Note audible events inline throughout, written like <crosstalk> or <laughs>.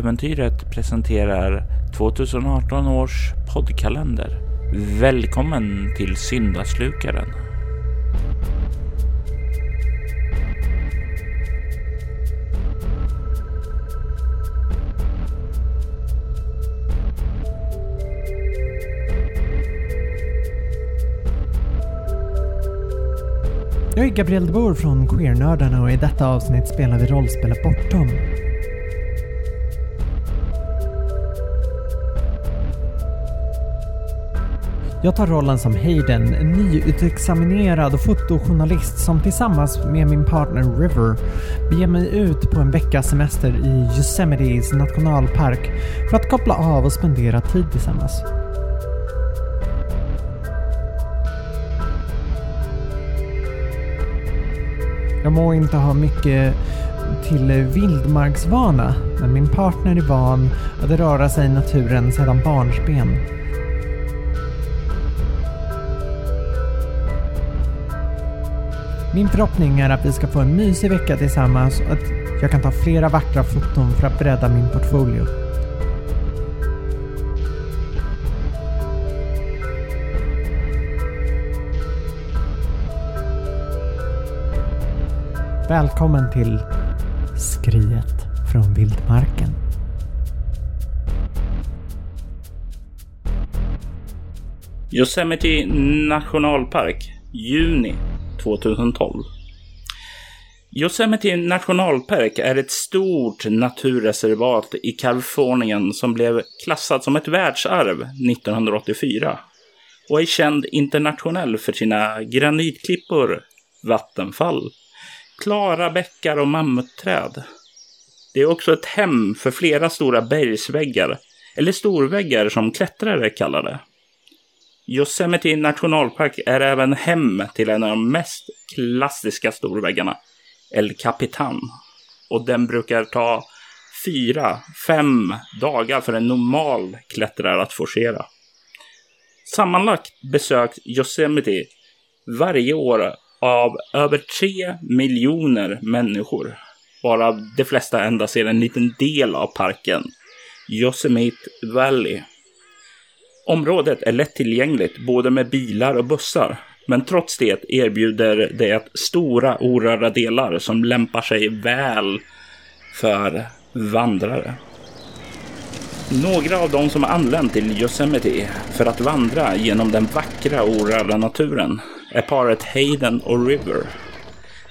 Äventyret presenterar 2018 års poddkalender. Välkommen till Syndaslukaren. Jag är Gabriel de Boer från Queernördarna och i detta avsnitt spelar vi rollspelet Bortom. Jag tar rollen som Hayden, en nyutexaminerad fotojournalist som tillsammans med min partner River beger mig ut på en veckas semester i Yosemites nationalpark för att koppla av och spendera tid tillsammans. Jag må inte ha mycket till vildmarksvana, men min partner är van att röra sig i naturen sedan barnsben. Min förhoppning är att vi ska få en mysig vecka tillsammans och att jag kan ta flera vackra foton för att bredda min portfolio. Välkommen till Skriet från vildmarken. Yosemite nationalpark, juni 2012. Yosemite nationalpark är ett stort naturreservat i Kalifornien som blev klassat som ett världsarv 1984 och är känd internationellt för sina granitklippor, vattenfall, klara bäckar och mammutträd. Det är också ett hem för flera stora bergsväggar, eller storväggar som klättrare kallar det. Yosemite nationalpark är även hem till en av de mest klassiska storväggarna, El Capitan. Och den brukar ta fyra, fem dagar för en normal klättrare att forcera. Sammanlagt besöks Yosemite varje år av över tre miljoner människor, varav de flesta endast ser en liten del av parken, Yosemite Valley. Området är lättillgängligt både med bilar och bussar, men trots det erbjuder det stora orörda delar som lämpar sig väl för vandrare. Några av de som anlänt till Yosemite för att vandra genom den vackra orörda naturen är paret Hayden och River.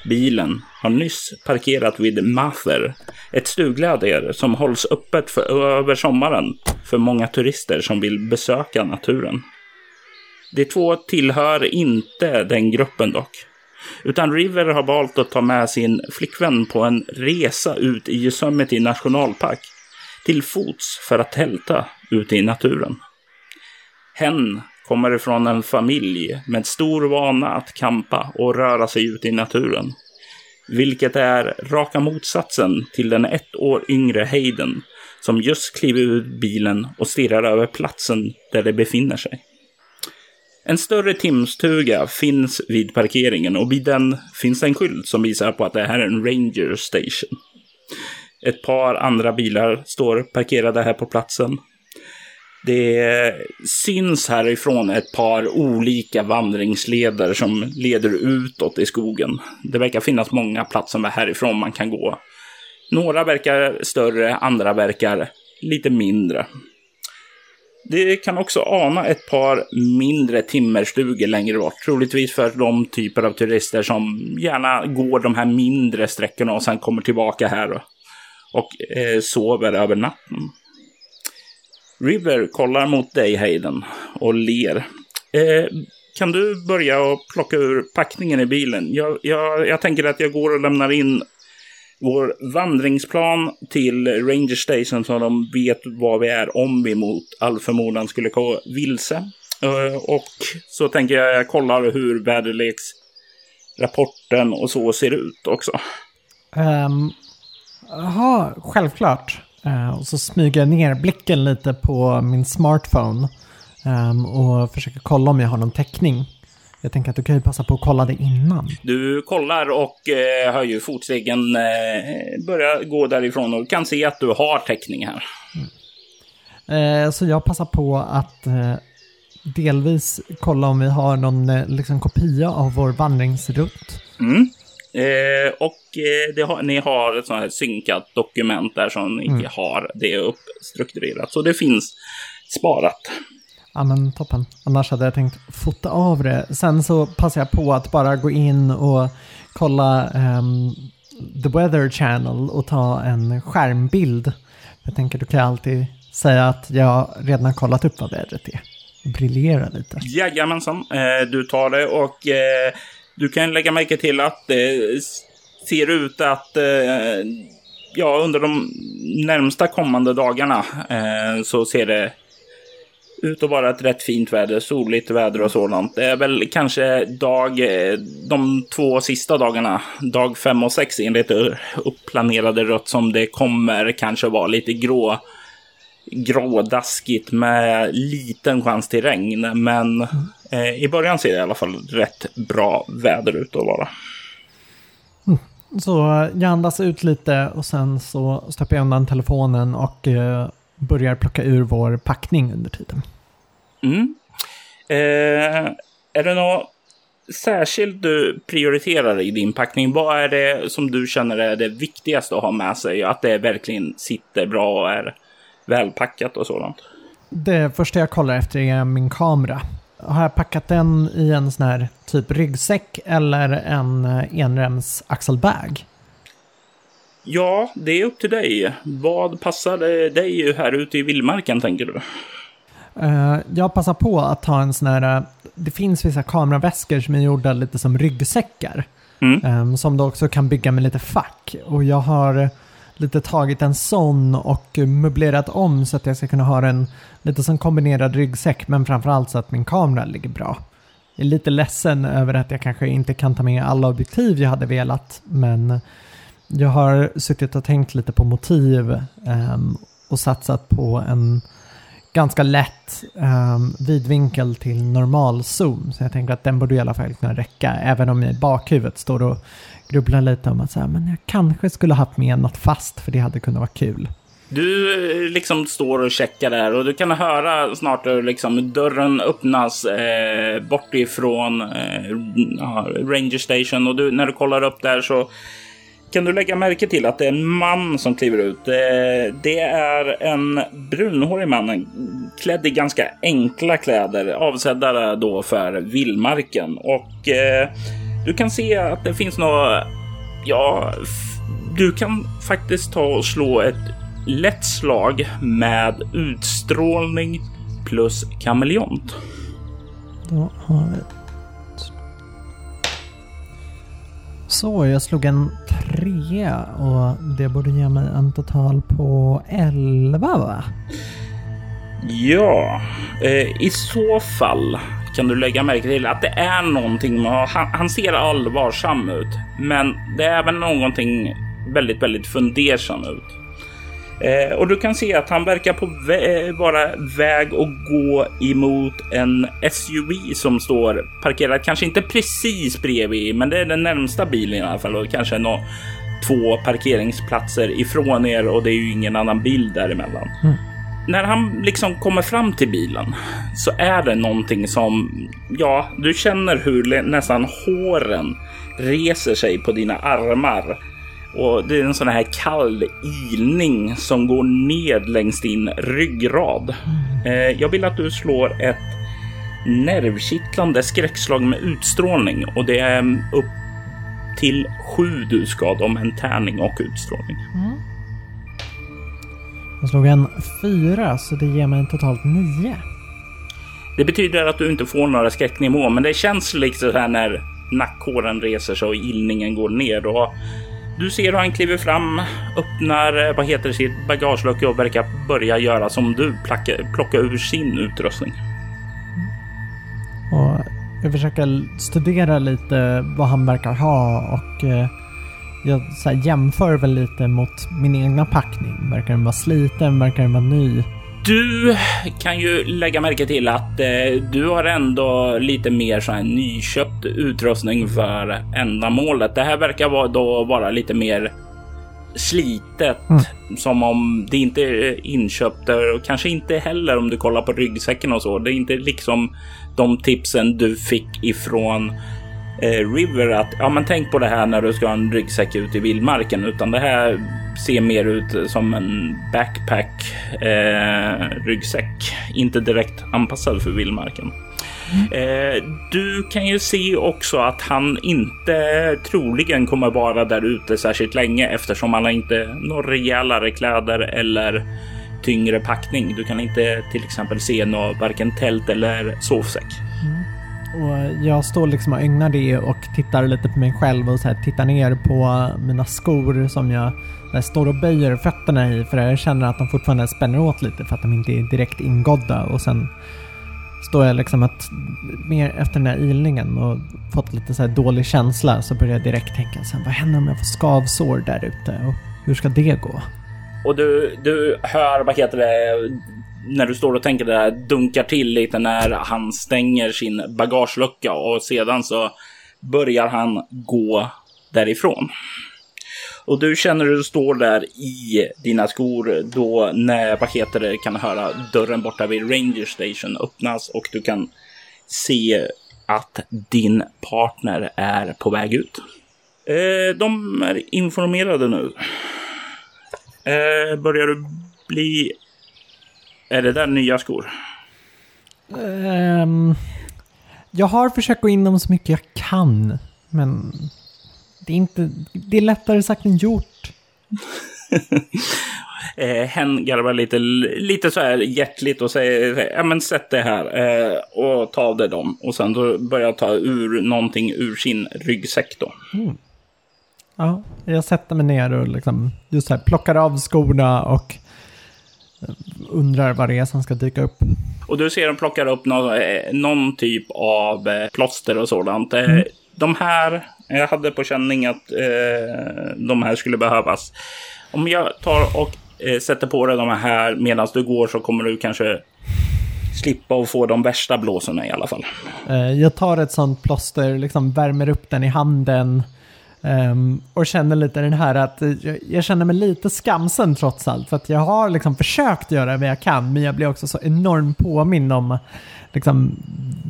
Bilen har nyss parkerat vid Mather, ett stugläder som hålls öppet för, över sommaren för många turister som vill besöka naturen. De två tillhör inte den gruppen dock. Utan River har valt att ta med sin flickvän på en resa ut i Yosemite nationalpark. Till fots för att tälta ute i naturen. Hen kommer ifrån en familj med stor vana att kampa och röra sig ute i naturen. Vilket är raka motsatsen till den ett år yngre Hayden som just kliver ur bilen och stirrar över platsen där de befinner sig. En större timstuga finns vid parkeringen och vid den finns en skylt som visar på att det här är en Ranger Station. Ett par andra bilar står parkerade här på platsen. Det syns härifrån ett par olika vandringsleder som leder utåt i skogen. Det verkar finnas många platser härifrån man kan gå. Några verkar större, andra verkar lite mindre. Det kan också ana ett par mindre timmerstugor längre bort. Troligtvis för de typer av turister som gärna går de här mindre sträckorna och sen kommer tillbaka här och, och eh, sover över natten. River kollar mot dig, Hayden, och ler. Eh, kan du börja och plocka ur packningen i bilen? Jag, jag, jag tänker att jag går och lämnar in vår vandringsplan till Ranger Station så de vet var vi är om vi mot all förmodan skulle gå vilse. Eh, och så tänker jag, jag kollar hur väderleksrapporten och så ser ut också. Um, Jaha, självklart. Uh, och så smyger jag ner blicken lite på min smartphone um, och försöker kolla om jag har någon täckning. Jag tänker att du kan ju passa på att kolla det innan. Du kollar och eh, hör ju fotstegen eh, börja gå därifrån och kan se att du har täckning här. Eh, så jag passar på att eh, delvis kolla om vi har någon eh, liksom, kopia av vår vandringsrutt. Mm. Eh, och eh, har, ni har ett sånt här synkat dokument där som ni Mm. har det uppstrukturerat. Så det finns sparat. Ja men toppen. Annars hade jag tänkt fota av det. Sen så passar jag på att bara gå in och kolla ehm, The Weather Channel och ta en skärmbild. Jag tänker då kan jag alltid säga att jag redan har kollat upp vad vädret är. Briljera lite. Jajamensan, eh, du tar det och eh, du kan lägga märke till att det ser ut att eh, ja, under de närmsta kommande dagarna eh, så ser det ut att vara ett rätt fint väder, soligt väder och sådant. Det är väl kanske dag, eh, de två sista dagarna, dag fem och sex enligt uppplanerade rött som det kommer kanske vara lite grå grådaskigt med liten chans till regn. Men mm eh, i början ser det i alla fall rätt bra väder ut att vara. Så jag andas ut lite och sen så stoppar jag undan telefonen och eh, börjar plocka ur vår packning under tiden. Mm. Eh, är det något särskilt du prioriterar i din packning? Vad är det som du känner är det viktigaste att ha med sig? Att det verkligen sitter bra och är välpackat och sådant? Det första jag kollar efter är min kamera. Har jag packat den i en sån här typ ryggsäck eller en eh, enrems axelbag? Ja, det är upp till dig. Vad passar dig här ute i vildmarken, tänker du? Eh, Jag passar på att ta en sån här, eh, det finns vissa kameraväskor som är gjorda lite som ryggsäckar. Mm. eh, Som du också kan bygga med lite fack. Och jag har lite tagit en sån och möblerat om så att jag ska kunna ha en lite som kombinerad ryggsäck. Men framförallt så att min kamera ligger bra. Jag är lite ledsen över att jag kanske inte kan ta med alla objektiv jag hade velat. Men jag har suttit och tänkt lite på motiv ehm, och satsat på en ganska lätt um, vidvinkel till normal zoom. Så jag tänker att den borde i alla fall kunna räcka. Även om jag i bakhuvudet står och grubblar lite om att säga, men jag kanske skulle haft med något fast för det hade kunnat vara kul. Du eh, liksom står och checkar där och du kan höra snart hur liksom dörren öppnas eh, bortifrån eh, Ranger Station och du, när du kollar upp där så kan du lägga märke till att det är en man som kliver ut. Eh, det är en brunhårig man klädd i ganska enkla kläder avsedda då för vildmarken och eh, du kan se att det finns något Ja, du kan faktiskt ta och slå ett lätt slag med utstrålning plus kameleont. Då har vi... Så, jag slog en trea och det borde ge mig en total på 11 va? Ja, eh, i så fall kan du lägga märke till att det är någonting. Han, han ser allvarsam ut, men det är även någonting väldigt, väldigt fundersam ut. Eh, och du kan se att han verkar på vä- eh, vara väg att gå emot en SUV som står parkerad, kanske inte precis bredvid, men det är den närmsta bilen i alla fall och kanske någon, två parkeringsplatser ifrån er och det är ju ingen annan bil däremellan. Mm. När han liksom kommer fram till bilen så är det någonting som, ja, du känner hur nästan håren reser sig på dina armar. Och det är en sån här kall ilning som går ned längs din ryggrad. Eh, jag vill att du slår ett nervkittlande skräckslag med utstrålning och det är mm, upp till sju du ska om en tärning och utstrålning. Jag slog en fyra så det ger mig totalt nio. Det betyder att du inte får några skräcknivåer, men det känns liksom så här när nackhåren reser sig och illningen går ner. Och du ser hur han kliver fram, öppnar eh, vad heter det, sitt bagagelucka och verkar börja göra som du, plocka, plocka ur sin utrustning. Och jag försöker studera lite vad han verkar ha och eh, jag så jämför väl lite mot min egna packning. Verkar den vara sliten? Verkar den vara ny? Du kan ju lägga märke till att eh, du har ändå lite mer så här nyköpt utrustning för ändamålet. Det här verkar vara, då vara lite mer slitet mm. som om det inte är inköpt och kanske inte heller om du kollar på ryggsäcken och så. Det är inte liksom de tipsen du fick ifrån eh, Eh, river att ja, men tänk på det här när du ska ha en ryggsäck ut i vildmarken, utan det här ser mer ut som en backpack eh, ryggsäck, inte direkt anpassad för vildmarken. Eh, du kan ju se också att han inte troligen kommer vara där ute särskilt länge eftersom han har inte några rejälare kläder eller tyngre packning. Du kan inte till exempel se något varken tält eller sovsäck. Mm. Och jag står liksom och ögnar det och tittar lite på mig själv och så här, tittar ner på mina skor som jag står och böjer fötterna i för jag känner att de fortfarande spänner åt lite för att de inte är direkt ingodda och sen står jag liksom att mer efter den här ilningen och fått lite så dålig känsla så börjar jag direkt tänka sen vad händer om jag får skavsår där ute och hur ska det gå? Och du, du hör, vad heter det, när du står och tänker det där, dunkar till lite när han stänger sin bagagelucka och sedan så börjar han gå därifrån. Och du känner hur du står där i dina skor då när, vad heter det, kan höra dörren borta vid Ranger Station öppnas och du kan se att din partner är på väg ut. Eh, de är informerade nu. Eh, börjar du bli... Är det där nya skor? Um, jag har försökt gå in dem så mycket jag kan, men det är, inte, det är lättare sagt än gjort. <laughs> eh, hen garvar lite, lite så här hjärtligt och säger ja men sätt det här eh, och ta av dig dem. Och sen då börjar jag ta ur någonting ur sin ryggsäck då. Mm. Ja, jag sätter mig ner och liksom just här plockar av skorna och undrar vad det är som ska dyka upp. Och du ser dem plockar upp någon, eh, någon typ av eh, plåster och sådant. Eh, mm. De här jag hade på känning att eh, de här skulle behövas. Om jag tar och eh, sätter på dig de här medan du går så kommer du kanske slippa att få de värsta blåsorna i alla fall. Jag tar ett sånt plåster, liksom värmer upp den i handen. Um, och känner lite den här att jag, jag, känner mig lite skamsen trots allt. För att jag har liksom försökt göra vad jag kan, men jag blir också så enormt påminn om liksom,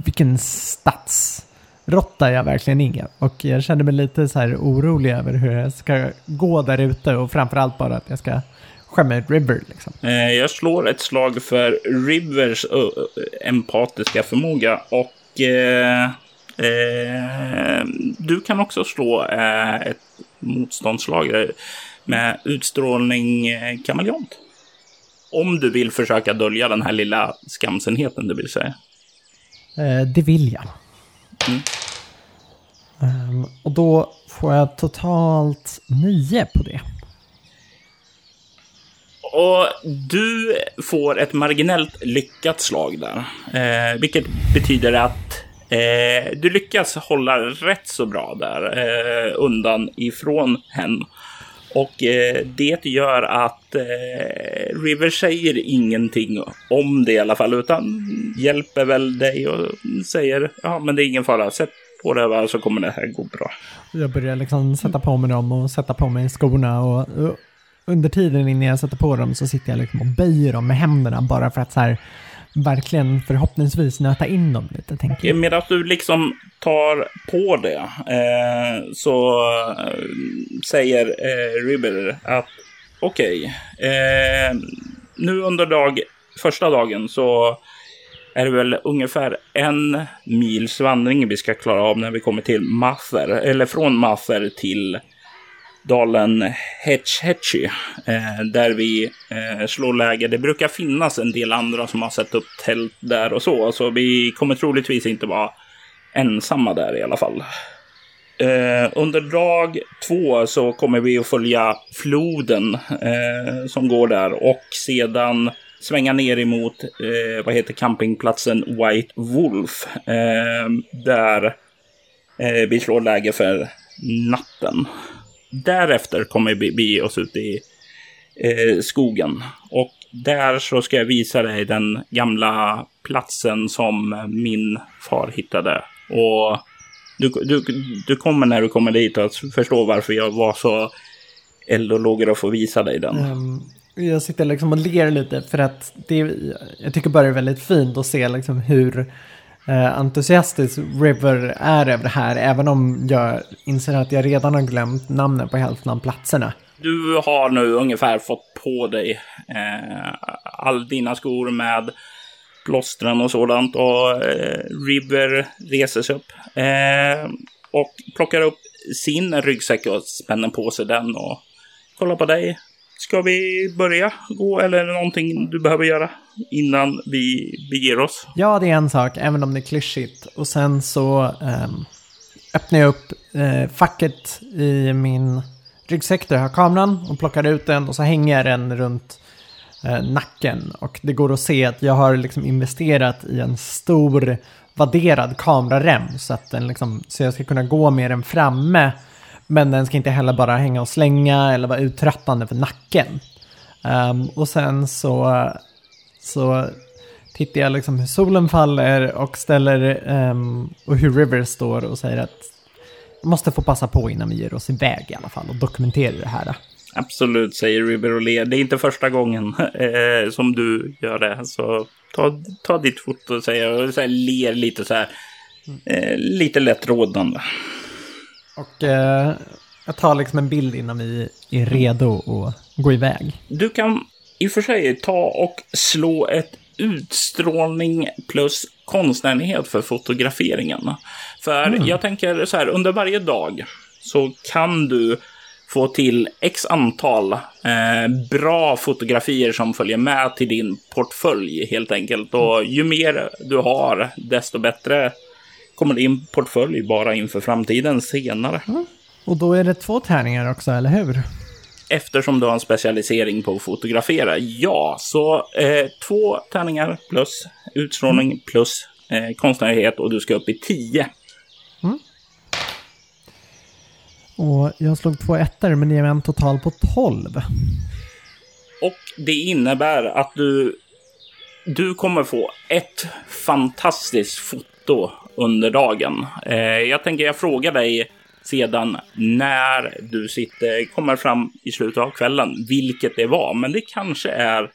vilken stadsrotta jag verkligen är. Och jag känner mig lite så här orolig över hur jag ska gå där ute och framförallt bara att jag ska skämma ut River. Liksom. Eh, jag slår ett slag för Rivers empatiska förmåga och eh, du kan också slå eh, ett motståndslag med utstrålning eh, kameleont. Om du vill försöka dölja den här lilla skamsenheten, det vill säga. Eh, det vill jag. Mm. Um, och då får jag totalt nio på det. Och du får ett marginellt lyckat slag där. Eh, vilket betyder att eh, du lyckas hålla rätt så bra där eh, undan ifrån henne. Och eh, det gör att eh, River säger ingenting om det i alla fall, utan hjälper väl dig och säger ja, men det är ingen fara. Sätt på det här så kommer det här gå bra. Jag börjar liksom sätta på mig dem och sätta på mig skorna och, och under tiden innan jag sätter på dem så sitter jag liksom och böjer dem med händerna bara för att så här verkligen förhoppningsvis nöta in dem lite. Tänker jag. Medan du liksom tar på det eh, så eh, säger eh, Ribber att okej, okay, eh, nu under dag, första dagen så är det väl ungefär en mils vandring vi ska klara av när vi kommer till Mather, eller från Mather till dalen Hetch eh, där vi eh, slår läger. Det brukar finnas en del andra som har satt upp tält där och så, så vi kommer troligtvis inte vara ensamma där i alla fall. Eh, under dag två så kommer vi att följa floden eh, som går där och sedan svänga ner emot eh, vad heter campingplatsen White Wolf. Eh, där eh, vi slår läge för natten. Därefter kommer vi bege oss ut i eh, skogen. Och där så ska jag visa dig den gamla platsen som min far hittade. Och du, du, du kommer när du kommer dit att förstå varför jag var så eld och lågor att få visa dig den. Um, jag sitter liksom och ler lite för att det, jag tycker bara det är väldigt fint att se liksom hur eh, entusiastisk River är över det här. Även om jag inser att jag redan har glömt namnen på hälften av platserna. Du har nu ungefär fått på dig eh, all dina skor med plåstren och sådant. Och eh, River reser sig upp eh, och plockar upp sin ryggsäck och spänner på sig den och kollar på dig. Ska vi börja gå eller är det någonting du behöver göra innan vi beger oss? Ja, det är en sak, även om det är klyschigt. Och sen så eh, öppnar jag upp eh, facket i min ryggsäck där jag har kameran och plockar ut den och så hänger jag den runt eh, nacken. Och det går att se att jag har liksom investerat i en stor vadderad kamerarem så att den liksom, så jag ska kunna gå med den framme men den ska inte heller bara hänga och slänga eller vara uttröttande för nacken. Um, och sen så, så tittar jag liksom hur solen faller och ställer um, och hur River står och säger att måste få passa på innan vi ger oss iväg i alla fall och dokumentera det här. Absolut, säger River och ler. Det är inte första gången <laughs> eh, som du gör det. Så ta, ta ditt foto, säger jag, och så här, ler lite så här. Eh, lite lätt rådande. Och eh, jag tar liksom en bild innan vi är redo att gå iväg. Du kan i och för sig ta och slå ett utstrålning plus konstnärlighet för fotograferingen. För mm. jag tänker så här, under varje dag så kan du få till x antal eh, bra fotografier som följer med till din portfölj helt enkelt. Och ju mer du har, desto bättre kommer din portfölj bara inför framtiden senare. Mm. Och då är det två tärningar också, eller hur? Eftersom du har en specialisering på att fotografera, ja. Så eh, två tärningar plus utstrålning mm. plus eh, konstnärlighet och du ska upp i tio. Mm. Och jag slog två ettor, men det ger mig en total på tolv. Och det innebär att du, du kommer få ett fantastiskt foto under dagen. Eh, jag tänker jag frågar dig sedan när du sitter, kommer fram i slutet av kvällen, vilket det var. Men det kanske är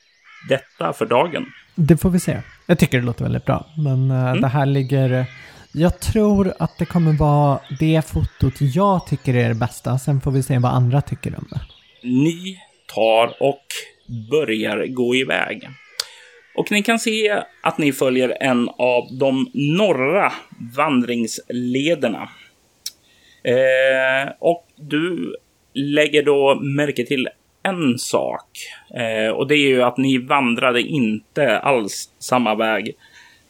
detta för dagen. Det får vi se. Jag tycker det låter väldigt bra. Men uh, mm. det här ligger... Jag tror att det kommer vara det fotot jag tycker är det bästa. Sen får vi se vad andra tycker om det. Ni tar och börjar gå iväg. Och ni kan se att ni följer en av de norra vandringslederna. Eh, och du lägger då märke till en sak. Eh, och det är ju att ni vandrade inte alls samma väg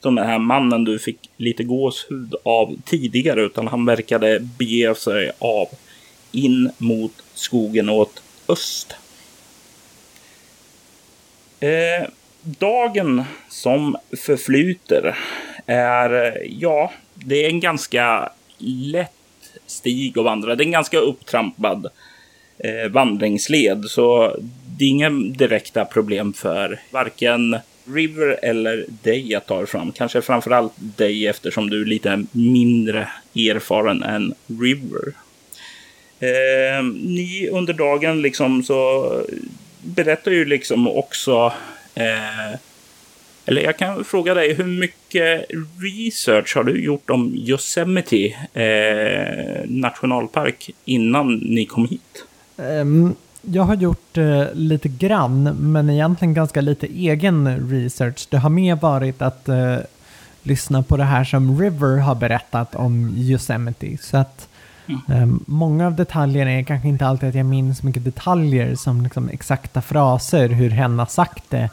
som den här mannen du fick lite gåshud av tidigare, utan han verkade bege sig av in mot skogen åt öst. Eh, dagen som förflyter är, ja, det är en ganska lätt stig att vandra. Det är en ganska upptrampad eh, vandringsled, så det är inga direkta problem för varken River eller dig att ta er fram. Kanske framförallt dig eftersom du är lite mindre erfaren än River. Eh, ni under dagen liksom så berättar ju liksom också Eh, eller jag kan fråga dig, hur mycket research har du gjort om Yosemite eh, nationalpark innan ni kom hit? Um, jag har gjort uh, lite grann, men egentligen ganska lite egen research. Det har mer varit att uh, lyssna på det här som River har berättat om Yosemite. Så att mm. um, många av detaljerna är kanske inte alltid att jag minns så mycket detaljer som liksom exakta fraser, hur hen har sagt det.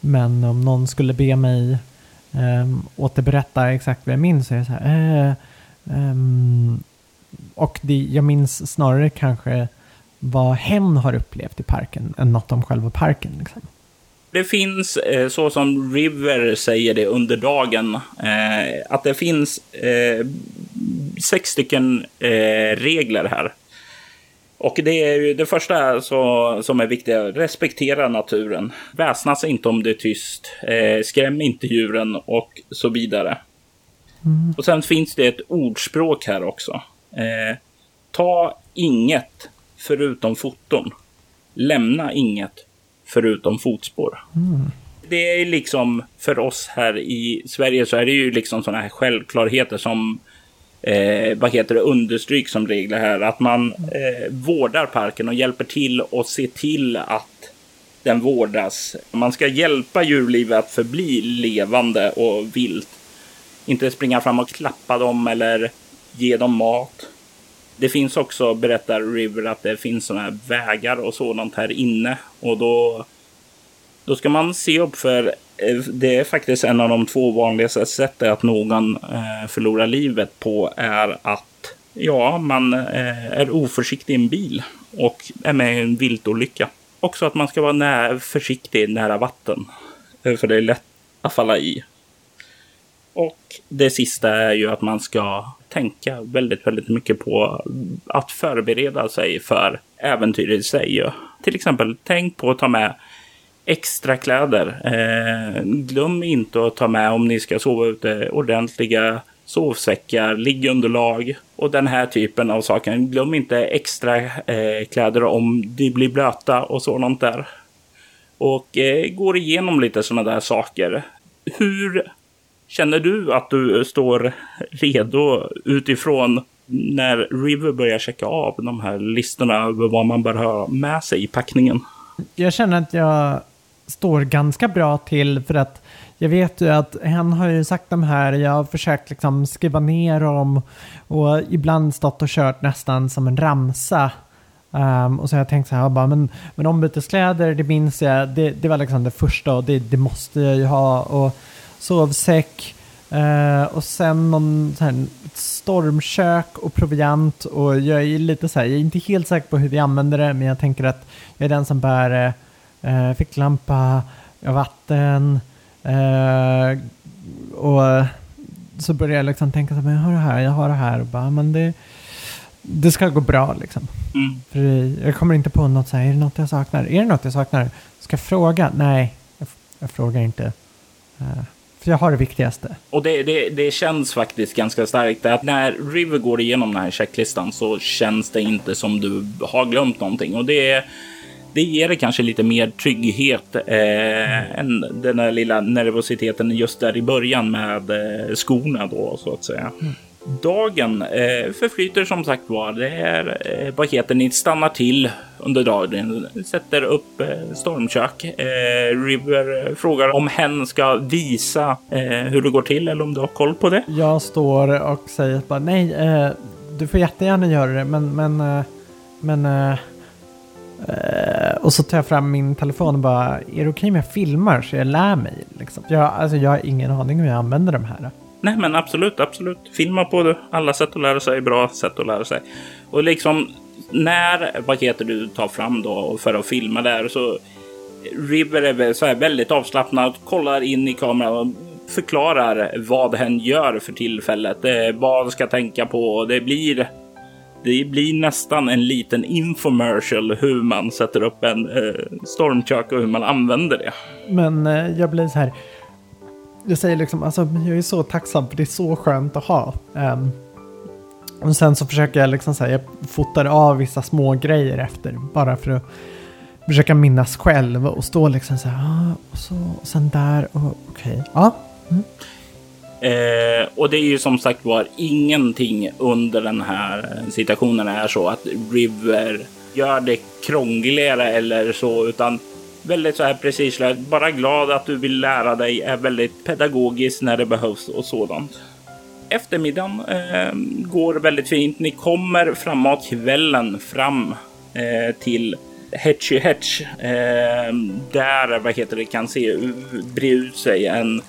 Men om någon skulle be mig um, återberätta exakt vad jag minns så är det så här. Eh, um, och det, jag minns snarare kanske vad hen har upplevt i parken än något om själva parken. Liksom. Det finns, eh, så som River säger det under dagen, eh, att det finns eh, sex stycken eh, regler här. Och det är ju det första så, som är viktigt. Respektera naturen. Väsnas inte om det är tyst. Eh, skräm inte djuren och så vidare. Mm. Och sen finns det ett ordspråk här också. Eh, ta inget förutom foton. Lämna inget förutom fotspår. Mm. Det är liksom för oss här i Sverige så är det ju liksom sådana här självklarheter som eh, vad heter det, understryk som regler här. Att man eh, vårdar parken och hjälper till och ser till att den vårdas. Man ska hjälpa djurlivet att förbli levande och vilt. Inte springa fram och klappa dem eller ge dem mat. Det finns också, berättar River, att det finns sådana här vägar och sådant här inne. Och då, då ska man se upp för eh, det är faktiskt en av de två vanligaste sätten att någon eh, förlorar livet på är att ja, man eh, är oförsiktig i en bil och är med i en viltolycka. Också att man ska vara nära, försiktig nära vatten. För det är lätt att falla i. Och det sista är ju att man ska tänka väldigt, väldigt mycket på att förbereda sig för äventyret i sig. Till exempel, tänk på att ta med extra kläder. Eh, glöm inte att ta med om ni ska sova ute ordentliga sovsäckar, liggunderlag och den här typen av saker. Glöm inte extra eh, kläder om de blir blöta och sådant där. Och eh, går igenom lite sådana där saker. Hur känner du att du står redo utifrån när River börjar checka av de här listorna över vad man bör ha med sig i packningen? Jag känner att jag står ganska bra till för att jag vet ju att hen har ju sagt de här, jag har försökt liksom skriva ner dem och ibland stått och kört nästan som en ramsa. Um, och så har jag tänkt så här, bara, men, men ombyteskläder, det minns jag, det, det var liksom det första och det, det måste jag ju ha. Och sovsäck uh, och sen någon så här, stormkök och proviant och jag är lite så här, jag är inte helt säker på hur vi använder det, men jag tänker att jag är den som bär uh, eh, ficklampa, vatten eh, och så började jag liksom tänka så här, jag har det här, jag har det här och bara, men det, det ska gå bra liksom. Mm. För jag kommer inte på något så här, är det något jag saknar? Är det något jag saknar? Ska jag fråga? Nej, jag, jag frågar inte. Uh, för jag har det viktigaste. Och det, det, det, känns faktiskt ganska starkt att när River går igenom den här checklistan så känns det inte som du har glömt någonting. Och det är det ger det kanske lite mer trygghet eh, än den där lilla nervositeten just där i början med eh, skorna då så att säga. Mm. Dagen eh, förflyter som sagt var. Det är, eh, vad heter ni, stannar till under dagen, sätter upp eh, stormkök. Eh, River frågar om hen ska visa eh, hur det går till eller om du har koll på det. Jag står och säger bara nej, eh, du får jättegärna göra det, men, men, men Uh, och så tar jag fram min telefon och bara, är det okej okay om jag filmar så jag lär mig? Liksom. Jag, alltså, jag har ingen aning hur jag använder de här. Nej, men absolut, absolut. Filma på det. Alla sätt att lära sig är bra sätt att lära sig. Och liksom när, vad heter du, tar fram då för att filma där så River är så här väldigt avslappnad, kollar in i kameran och förklarar vad hen gör för tillfället. Eh, vad ska tänka på. Det blir det blir nästan en liten infomercial hur man sätter upp en eh, stormkök och hur man använder det. Men eh, jag blir så här. Jag säger liksom, alltså jag är så tacksam för det är så skönt att ha. Um, och sen så försöker jag liksom säga, jag fotar av vissa små grejer efter bara för att försöka minnas själv och stå liksom så här, ah, och så, och sen där, och okej, okay. ja. Mm. Eh, och det är ju som sagt var ingenting under den här situationen är så att River gör det krångligare eller så, utan väldigt så här precis. Bara glad att du vill lära dig, är väldigt pedagogisk när det behövs och sådant. Eftermiddagen eh, går väldigt fint. Ni kommer framåt kvällen fram eh, till Hetchy Hetch. Eh, där, vad heter det, kan se bre ut sig en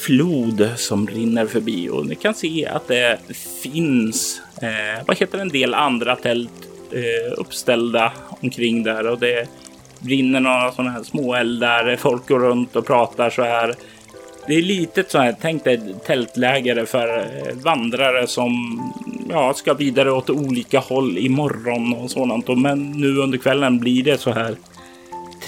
flod som rinner förbi och ni kan se att det finns, eh, vad heter en del andra tält eh, uppställda omkring där och det brinner några sådana här små eldar. Folk går runt och pratar så här. Det är litet så här, tänk dig tältläger för eh, vandrare som ja, ska vidare åt olika håll imorgon och sådant. Men nu under kvällen blir det så här.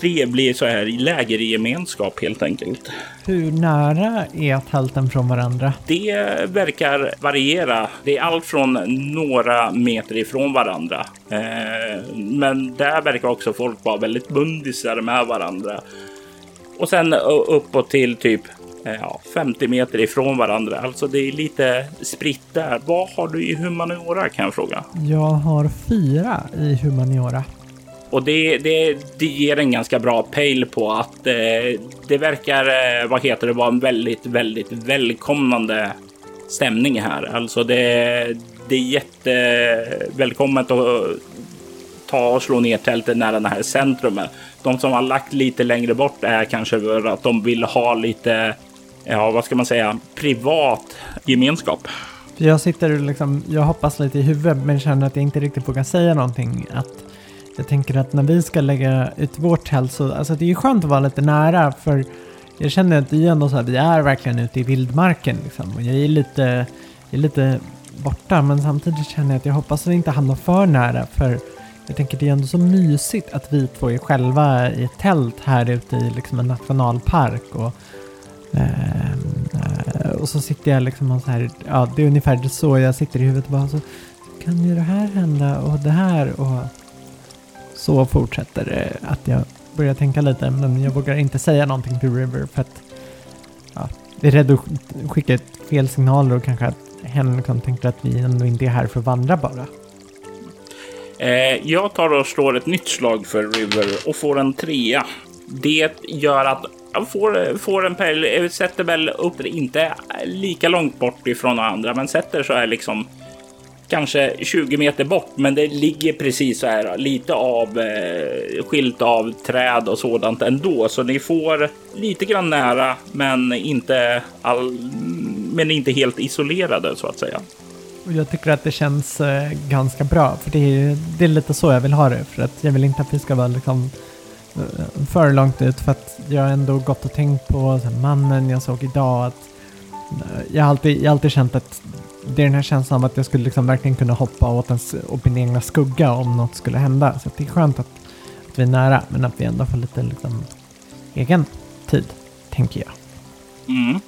Tre blir så här i lägergemenskap helt enkelt. Hur nära är tälten från varandra? Det verkar variera. Det är allt från några meter ifrån varandra. Eh, men där verkar också folk vara väldigt bundisar med varandra. Och sen uppåt till typ Eh, ja, 50 meter ifrån varandra. Alltså det är lite spritt där. Vad har du i humaniora kan jag fråga? Jag har fyra i humaniora. Och det, det, det ger en ganska bra pejl på att eh, det verkar, eh, vad heter det, vara en väldigt, väldigt välkomnande stämning här. Alltså det, det är jättevälkommet att ta och slå ner tältet nära det här centrumet. De som har lagt lite längre bort är kanske för att de vill ha lite ja, vad ska man säga, privat gemenskap. Jag sitter liksom, jag hoppas lite i huvudet men känner att jag inte riktigt vågar säga någonting. Att jag tänker att när vi ska lägga ut vårt tält så, alltså det är ju skönt att vara lite nära för jag känner att det är ändå så här, vi är verkligen ute i vildmarken liksom. Och jag är lite, jag är lite borta men samtidigt känner jag att jag hoppas att vi inte hamnar för nära för jag tänker det är ändå så mysigt att vi två är själva i ett tält här ute i liksom en nationalpark och eh, och så sitter jag liksom och så här, ja det är ungefär så jag sitter i huvudet och bara så kan ju det här hända och det här och så fortsätter det att jag börjar tänka lite men jag vågar inte säga någonting till River för att ja, jag är rädd att skicka ett fel signaler och kanske att hen liksom tänker att vi ändå inte är här för att vandra bara. Eh, jag tar och slår ett nytt slag för River och får en trea. Det gör att jag får, får en pejl, eh, sätter väl upp inte lika långt bort ifrån andra, men sätter så här liksom kanske 20 meter bort, men det ligger precis så här lite av eh, skilt av träd och sådant ändå, så ni får lite grann nära, men inte all, men inte helt isolerade så att säga. Jag tycker att det känns eh, ganska bra, för det är, det är lite så jag vill ha det, för att jag vill inte att vi ska vara liksom eh, för långt ut för att jag har ändå gått och tänkt på här, mannen jag såg idag. Att, eh, jag, har alltid, jag har alltid känt att det är den här känslan av att jag skulle liksom verkligen kunna hoppa åt, ens, åt min egna skugga om något skulle hända. Så det är skönt att, att vi är nära men att vi ändå får lite liksom, egen tid, tänker jag. Mm.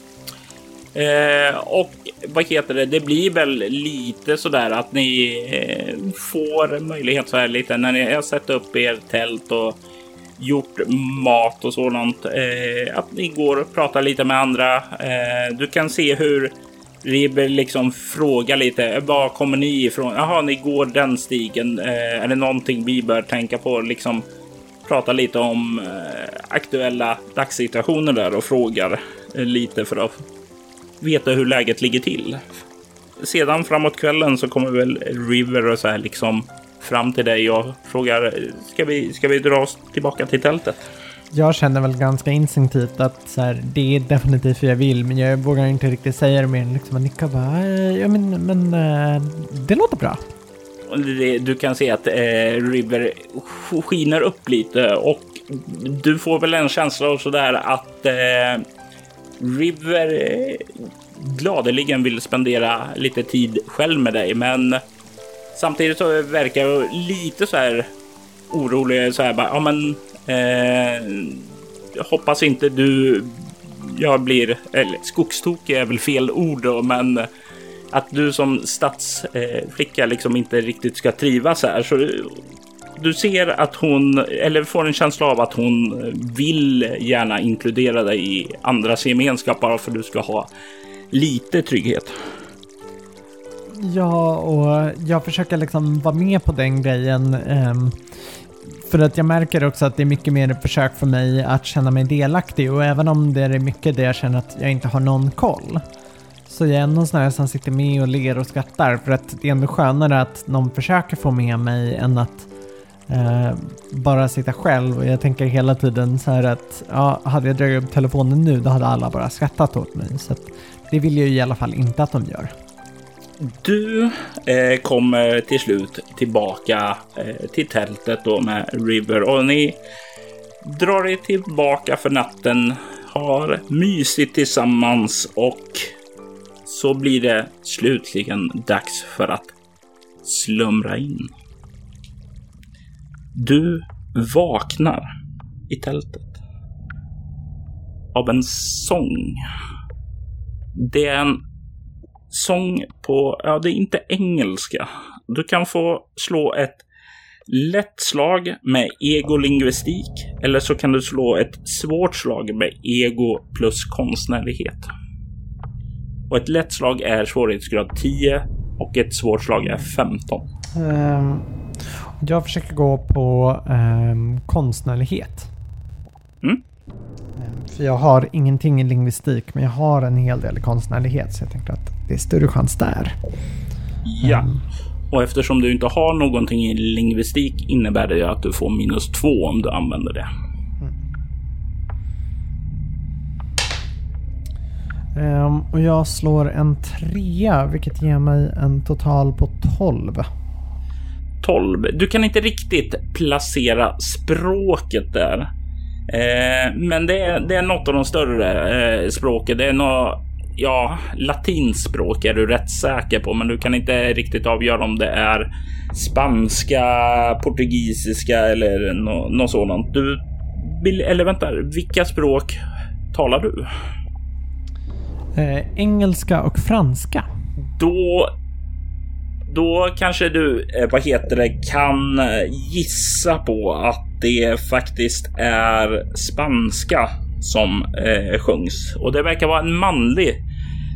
Eh, och vad heter det? Det blir väl lite sådär att ni eh, får möjlighet så här lite när ni har satt upp er tält och gjort mat och sådant. Eh, att ni går och pratar lite med andra. Eh, du kan se hur Ribber liksom frågar lite. Var kommer ni ifrån? Jaha, ni går den stigen. Eh, är det någonting vi bör tänka på? Liksom prata lite om eh, aktuella dagssituationer där och frågar eh, lite för att veta hur läget ligger till. Sedan framåt kvällen så kommer väl River och så här liksom fram till dig och frågar eh, ska vi, ska vi dra oss tillbaka till tältet? Jag känner väl ganska instinktivt att så här, det är definitivt hur jag vill, men jag vågar inte riktigt säga det mer än liksom att nicka bara, eh, ja men, men eh, det låter bra. Du kan se att eh, River skiner upp lite och du får väl en känsla av sådär att eh, River eh, gladeligen vill spendera lite tid själv med dig, men Samtidigt så verkar lite så här orolig. Så här bara, ja men Eh, jag hoppas inte du, jag blir, eller skogstokig är väl fel ord då, men att du som stadsflicka eh, liksom inte riktigt ska trivas här. Så du, du ser att hon, eller får en känsla av att hon vill gärna inkludera dig i andras gemenskap bara för att du ska ha lite trygghet. Ja, och jag försöker liksom vara med på den grejen. Ehm, för att jag märker också att det är mycket mer ett försök för mig att känna mig delaktig. Och även om det är mycket där jag känner att jag inte har någon koll så jag är ändå sån här som sitter med och ler och skrattar. För att det är ändå skönare att någon försöker få med mig än att eh, bara sitta själv. Och jag tänker hela tiden så här att ja, hade jag dragit upp telefonen nu då hade alla bara skrattat åt mig. Så att det vill jag ju i alla fall inte att de gör. Du eh, kommer till slut tillbaka eh, till tältet då med River och ni drar er tillbaka för natten, har mysigt tillsammans och så blir det slutligen dags för att slumra in. Du vaknar i tältet av en sång. Det är en sång på, ja det är inte engelska. Du kan få slå ett lätt slag med egolingvistik eller så kan du slå ett svårt slag med ego plus konstnärlighet. Och ett lätt slag är svårighetsgrad 10 och ett svårt slag är 15. Um, jag försöker gå på um, konstnärlighet. Mm. Um, för jag har ingenting i lingvistik, men jag har en hel del i konstnärlighet. Så jag tänker att det är större chans där. Ja. Och eftersom du inte har någonting i lingvistik innebär det att du får minus två om du använder det. Um, och jag slår en trea, vilket ger mig en total på 12. 12. Du kan inte riktigt placera språket där. Eh, men det är, det är något av de större eh, språken. Det är något, ja, latinspråk är du rätt säker på, men du kan inte riktigt avgöra om det är spanska, portugisiska eller no, något sådant. Du, eller vänta, vilka språk talar du? Eh, engelska och franska. Då då kanske du, eh, vad heter det, kan eh, gissa på att det faktiskt är spanska som eh, sjungs. Och det verkar vara en manlig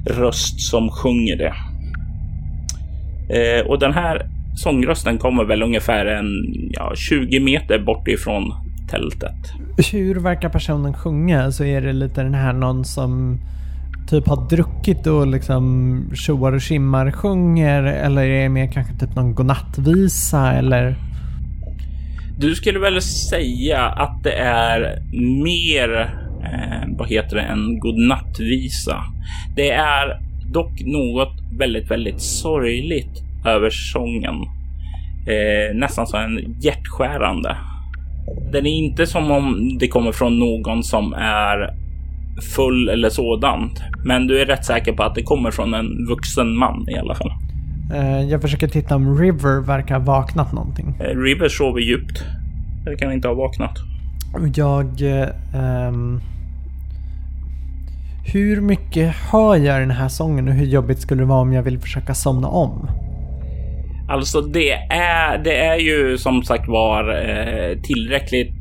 röst som sjunger det. Eh, och den här sångrösten kommer väl ungefär en ja, 20 meter bort ifrån tältet. Hur verkar personen sjunga? Så är det lite den här någon som typ har druckit och liksom tjoar och skimmar sjunger? Eller är det mer kanske typ någon godnattvisa eller? Du skulle väl säga att det är mer, eh, vad heter det, en godnattvisa. Det är dock något väldigt, väldigt sorgligt över sången. Eh, nästan som en hjärtskärande. Den är inte som om det kommer från någon som är full eller sådant. Men du är rätt säker på att det kommer från en vuxen man i alla fall. Uh, jag försöker titta om River verkar ha vaknat någonting. Uh, River sover djupt. Det kan inte ha vaknat. Jag... Um, hur mycket hör jag den här sången och hur jobbigt skulle det vara om jag vill försöka somna om? Alltså det är, det är ju som sagt var eh, tillräckligt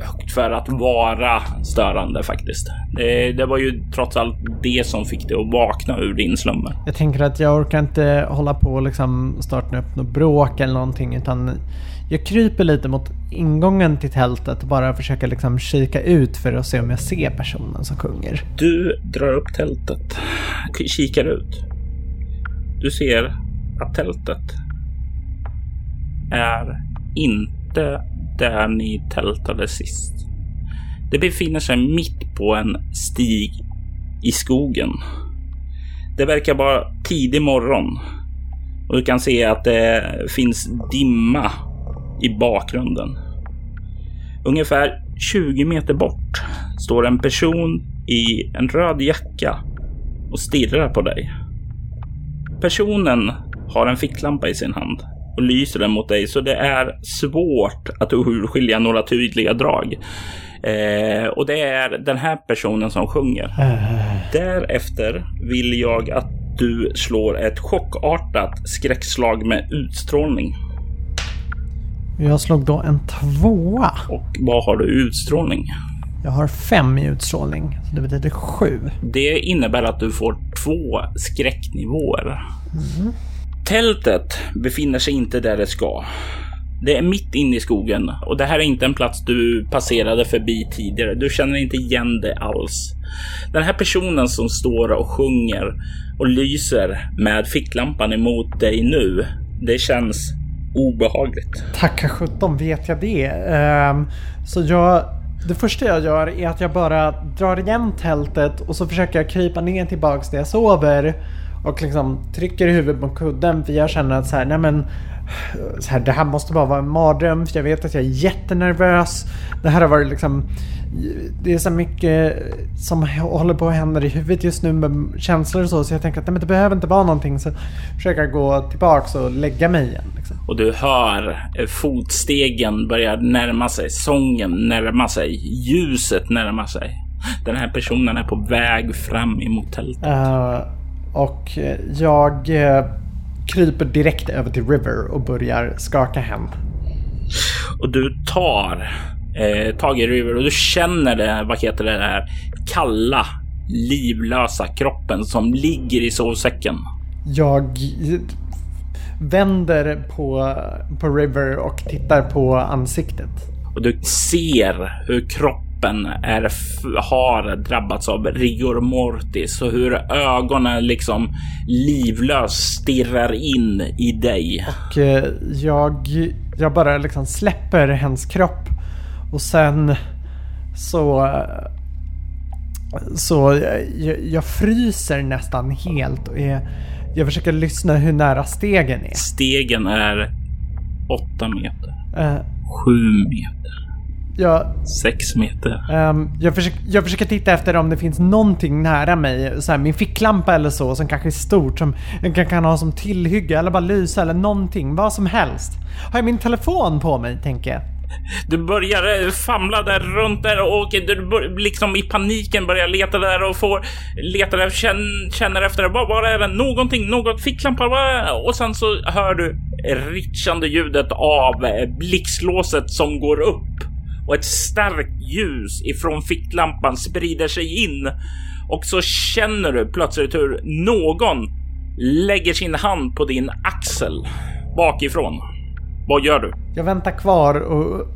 högt för att vara störande faktiskt. Det, det, var ju trots allt det som fick dig att vakna ur din slummer. Jag tänker att jag orkar inte hålla på och liksom starta upp något bråk eller någonting utan jag kryper lite mot ingången till tältet och bara försöker liksom kika ut för att se om jag ser personen som sjunger. Du drar upp tältet, kikar ut. Du ser att tältet är inte där ni tältade sist. Det befinner sig mitt på en stig i skogen. Det verkar vara tidig morgon och du kan se att det finns dimma i bakgrunden. Ungefär 20 meter bort står en person i en röd jacka och stirrar på dig. Personen har en ficklampa i sin hand och lyser den mot dig så det är svårt att urskilja några tydliga drag. Eh, och det är den här personen som sjunger. Därefter vill jag att du slår ett chockartat skräckslag med utstrålning. Jag slog då en tvåa. Och vad har du i utstrålning? Jag har fem i utstrålning, så det betyder sju. Det innebär att du får två skräcknivåer. Mm. Tältet befinner sig inte där det ska. Det är mitt inne i skogen och det här är inte en plats du passerade förbi tidigare. Du känner inte igen det alls. Den här personen som står och sjunger och lyser med ficklampan emot dig nu. Det känns obehagligt. Tacka sjutton vet jag det. Ehm, så jag det första jag gör är att jag bara drar igen tältet och så försöker jag krypa ner tillbaks där jag sover och liksom trycker huvudet mot kudden för jag känner att så här, nej men så här, det här måste bara vara en mardröm för jag vet att jag är jättenervös. Det här har varit liksom det är så mycket som håller på att hända i huvudet just nu med känslor och så. Så jag tänker att nej, men det behöver inte vara någonting. Så försöker jag gå tillbaks och lägga mig igen. Liksom. Och du hör fotstegen börja närma sig. Sången närma sig. Ljuset närma sig. Den här personen är på väg fram emot tältet. Uh, och jag uh, kryper direkt över till River och börjar skaka hem. Och du tar eh, tag i River och du känner det, vad heter det där kalla, livlösa kroppen som ligger i sovsäcken. Jag vänder på, på River och tittar på ansiktet. Och du ser hur kroppen är, har drabbats av rigor mortis och hur ögonen liksom livlöst stirrar in i dig. Och eh, jag, jag bara liksom släpper hennes kropp och sen så så jag, jag fryser nästan helt och är, jag försöker lyssna hur nära stegen är. Stegen är åtta meter. Uh, Sju meter. Ja, Sex meter. Um, jag, försöker, jag försöker titta efter om det finns någonting nära mig. Så här, min ficklampa eller så som kanske är stort. Som jag kan, ha som tillhygge eller bara lysa eller någonting. Vad som helst. Har jag min telefon på mig tänker jag. Du börjar eh, famla där runt där och du liksom i paniken börjar leta där och får leta där, känner, känner efter vad, vad är det? Någonting, något ficklampa och sen så hör du ritchande ljudet av eh, blixtlåset som går upp och ett starkt ljus ifrån ficklampan sprider sig in och så känner du plötsligt hur någon lägger sin hand på din axel bakifrån. Vad gör du? Jag väntar kvar och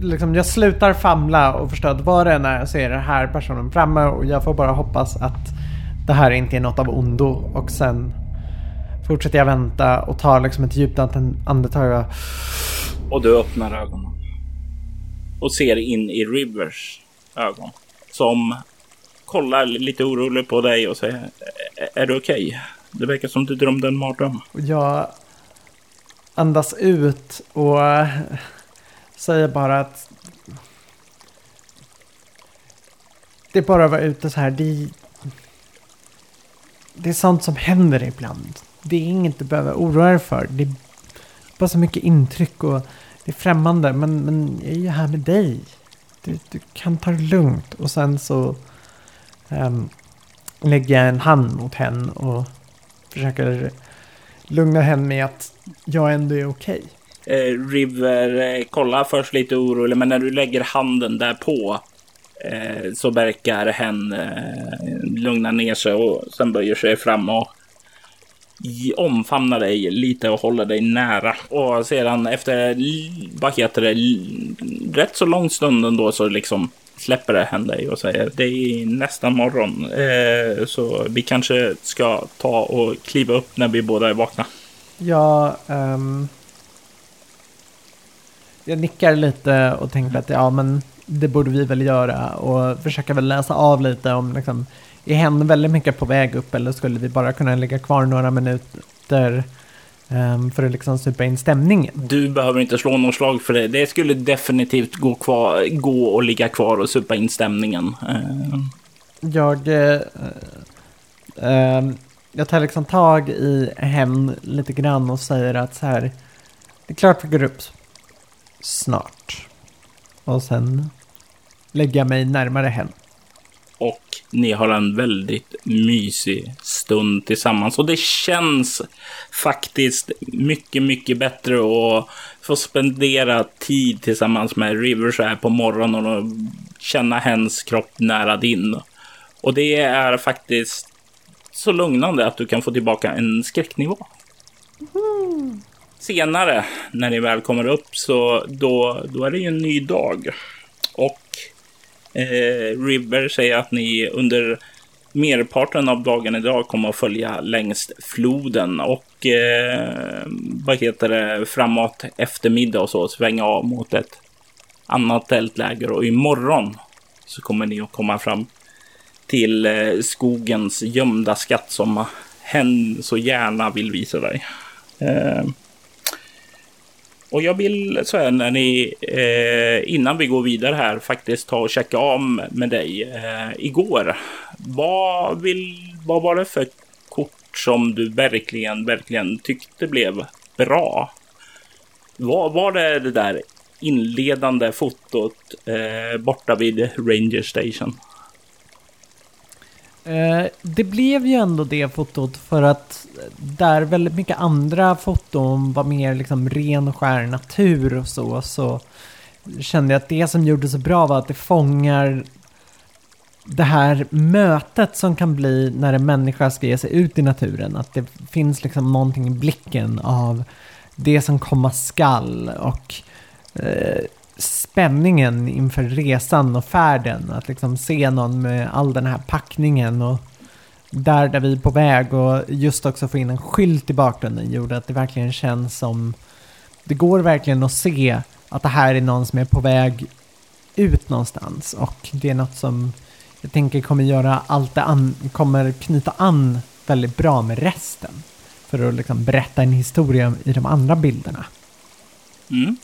liksom, jag slutar famla och förstår att var det när jag ser den här personen framme och jag får bara hoppas att det här inte är något av ondo och sen fortsätter jag vänta och tar liksom ett djupt andetag. Och du öppnar ögonen och ser in i Rivers ögon som kollar lite orolig på dig och säger Är du okej? Okay? Det verkar som du drömde en mardröm. Jag andas ut och säger bara att det är bara att vara ute så här. Det, det är sånt som händer ibland. Det är inget du behöver oroa dig för. Det är bara så mycket intryck och det är främmande. Men, men jag är ju här med dig. Du, du kan ta det lugnt. Och sen så um, lägger jag en hand mot henne och försöker lugna henne med att jag ändå är okej. Okay. Eh, River eh, kollar först lite orolig, men när du lägger handen där på eh, så verkar hen eh, lugna ner sig och sen böjer sig fram och omfamnar dig lite och håller dig nära. Och sedan efter, vad heter det, rätt så lång stund ändå så liksom släpper det henne dig och säger det är nästa morgon. Eh, så vi kanske ska ta och kliva upp när vi båda är vakna. Ja, um, jag nickar lite och tänker att ja, men det borde vi väl göra och försöka väl läsa av lite om liksom, är hen väldigt mycket på väg upp eller skulle vi bara kunna ligga kvar några minuter um, för att liksom supa in stämningen? Du behöver inte slå någon slag för det. Det skulle definitivt gå, kvar, gå och ligga kvar och supa in stämningen. Uh. Jag... Uh, uh, jag tar liksom tag i hen lite grann och säger att så här, det är klart vi går upp snart. Och sen lägger jag mig närmare hen. Och ni har en väldigt mysig stund tillsammans. Och det känns faktiskt mycket, mycket bättre att få spendera tid tillsammans med River så här på morgonen och känna hens kropp nära din. Och det är faktiskt så lugnande att du kan få tillbaka en skräcknivå. Mm. Senare, när ni väl kommer upp, så då, då är det ju en ny dag. Och eh, River säger att ni under merparten av dagen idag kommer att följa längs floden och eh, vad heter det, framåt eftermiddag och så svänga av mot ett annat tältläger och imorgon så kommer ni att komma fram till eh, skogens gömda skatt som hen så gärna vill visa dig. Eh, och jag vill så här när ni, eh, innan vi går vidare här, faktiskt ta och checka om med dig eh, igår. Vad, vill, vad var det för kort som du verkligen, verkligen tyckte blev bra? Var, var det det där inledande fotot eh, borta vid Ranger Station? Eh, det blev ju ändå det fotot för att där väldigt mycket andra foton var mer liksom ren och skär natur och så, så kände jag att det som gjorde så bra var att det fångar det här mötet som kan bli när en människa ska ge sig ut i naturen. Att det finns liksom någonting i blicken av det som komma skall och eh, spänningen inför resan och färden. Att liksom se någon med all den här packningen och där, där vi är på väg och just också få in en skylt i bakgrunden gjorde att det verkligen känns som det går verkligen att se att det här är någon som är på väg ut någonstans och det är något som jag tänker kommer göra allt det an, kommer knyta an väldigt bra med resten för att liksom berätta en historia i de andra bilderna. Mm.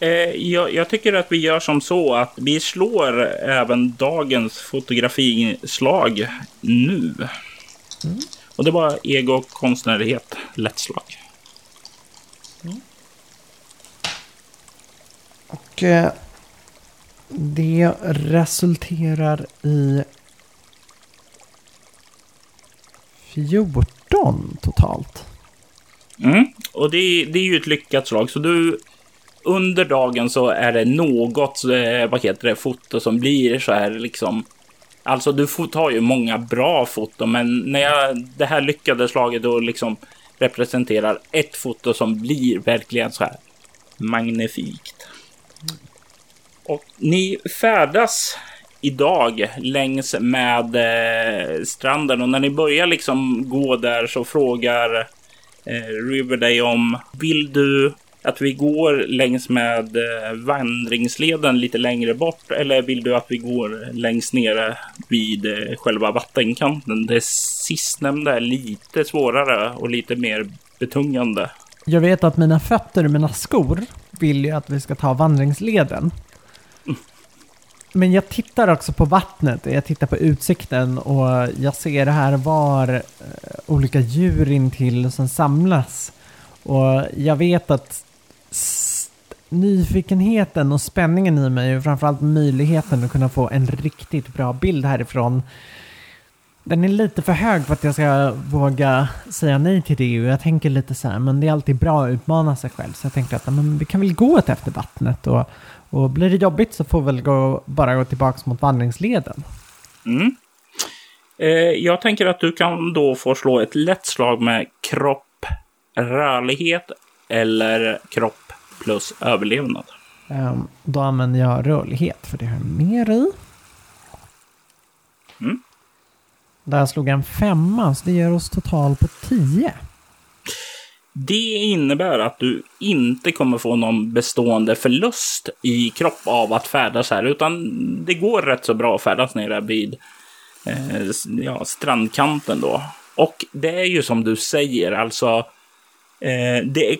Eh, jag, jag, tycker att vi gör som så att vi slår även dagens fotografislag nu. Mm. Och det var ego och konstnärlighet, lätt slag. Mm. Och eh, det resulterar i 14 totalt. Mm. Och det, det är ju ett lyckat slag. Så du under dagen så är det något, eh, vad heter det, foto som blir så här liksom. Alltså du tar ju många bra foton, men när jag det här lyckade slaget då liksom representerar ett foto som blir verkligen så här magnifikt. Och ni färdas idag längs med eh, stranden och när ni börjar liksom gå där så frågar eh, River om vill du att vi går längs med eh, vandringsleden lite längre bort eller vill du att vi går längst nere vid eh, själva vattenkanten? Det sistnämnda är lite svårare och lite mer betungande. Jag vet att mina fötter och mina skor vill ju att vi ska ta vandringsleden. Men jag tittar också på vattnet, och jag tittar på utsikten och jag ser här var eh, olika djur intill som samlas. Och jag vet att nyfikenheten och spänningen i mig och framförallt möjligheten att kunna få en riktigt bra bild härifrån. Den är lite för hög för att jag ska våga säga nej till det och jag tänker lite så här, men det är alltid bra att utmana sig själv. Så jag tänkte att men vi kan väl gå ett efter vattnet och, och blir det jobbigt så får vi väl gå, bara gå tillbaka mot vandringsleden. Mm. Eh, jag tänker att du kan då få slå ett lätt slag med kropp, rörlighet eller kropp plus överlevnad. Um, då använder jag rörlighet för det har jag mer i. Mm. Där slog jag en femma, så det ger oss total på tio. Det innebär att du inte kommer få någon bestående förlust i kropp av att färdas här, utan det går rätt så bra att färdas nere vid eh, ja, strandkanten då. Och det är ju som du säger, alltså eh, det är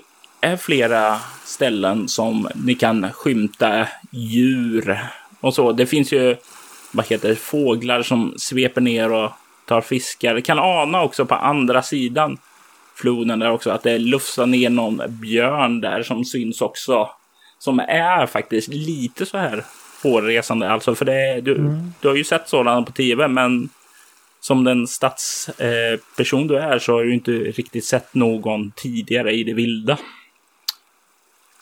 är flera ställen som ni kan skymta djur och så. Det finns ju vad heter det, fåglar som sveper ner och tar fiskar. Det kan ana också på andra sidan floden där också att det lufsar ner någon björn där som syns också. Som är faktiskt lite så här hårresande alltså. För det, du, mm. du har ju sett sådana på tv men som den stadsperson eh, du är så har du inte riktigt sett någon tidigare i det vilda.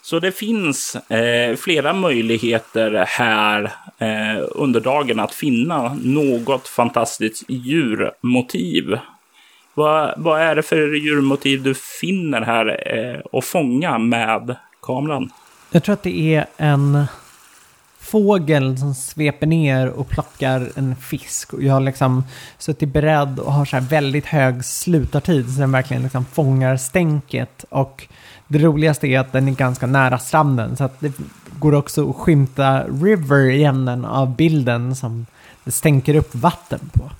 Så det finns eh, flera möjligheter här eh, under dagen att finna något fantastiskt djurmotiv. Vad, vad är det för djurmotiv du finner här eh, och fånga med kameran? Jag tror att det är en fågel som sveper ner och plockar en fisk. Och jag har liksom suttit beredd och har så här väldigt hög slutartid så den verkligen liksom fångar stänket. Och det roligaste är att den är ganska nära stranden så att det går också att skymta River i änden av bilden som det stänker upp vatten på.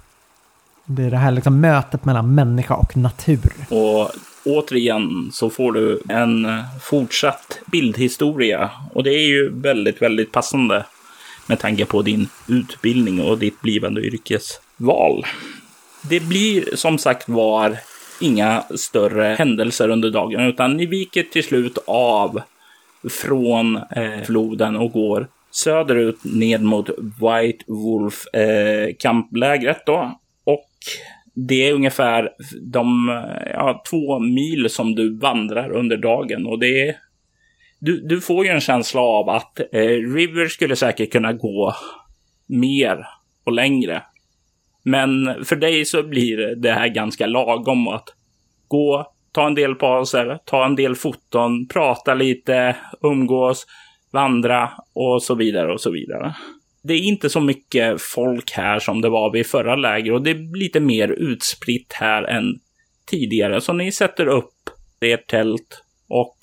Det är det här liksom mötet mellan människa och natur. Och återigen så får du en fortsatt bildhistoria. Och det är ju väldigt, väldigt passande med tanke på din utbildning och ditt blivande yrkesval. Det blir som sagt var inga större händelser under dagen, utan ni viker till slut av från eh, floden och går söderut ned mot White Wolf eh, kamplägret då. Och det är ungefär de ja, två mil som du vandrar under dagen och det är du, du får ju en känsla av att eh, River skulle säkert kunna gå mer och längre. Men för dig så blir det här ganska lagom att gå, ta en del pauser, ta en del foton, prata lite, umgås, vandra och så vidare och så vidare. Det är inte så mycket folk här som det var vid förra läger och det är lite mer utspritt här än tidigare. Så ni sätter upp ert tält och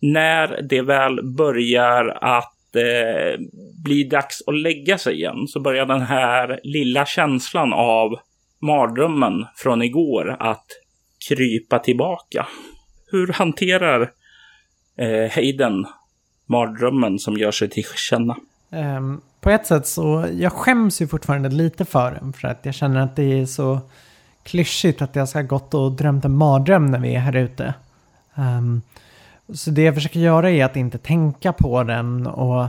när det väl börjar att det eh, blir dags att lägga sig igen så börjar den här lilla känslan av mardrömmen från igår att krypa tillbaka. Hur hanterar eh, Hayden mardrömmen som gör sig till känna? Um, på ett sätt så, jag skäms ju fortfarande lite för den för att jag känner att det är så klyschigt att jag ska ha gått och drömt en mardröm när vi är här ute. Um, så det jag försöker göra är att inte tänka på den och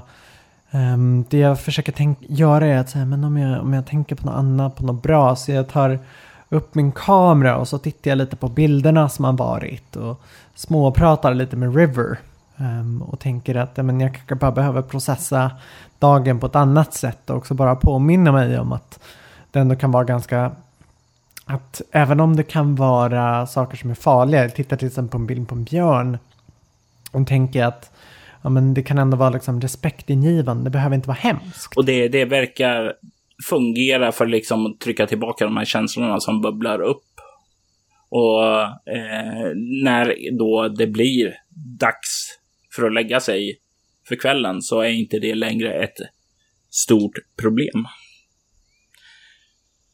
um, det jag försöker tänk göra är att säga, men om jag, om jag tänker på något annat, på något bra, så jag tar upp min kamera och så tittar jag lite på bilderna som har varit och småpratar lite med River. Um, och tänker att men jag kanske bara behöver processa dagen på ett annat sätt och också bara påminna mig om att det ändå kan vara ganska att även om det kan vara saker som är farliga, jag tittar till exempel på en bild på en björn hon tänker att ja, men det kan ändå vara liksom respektingivande, det behöver inte vara hemskt. Och det, det verkar fungera för liksom att trycka tillbaka de här känslorna som bubblar upp. Och eh, när då det blir dags för att lägga sig för kvällen så är inte det längre ett stort problem.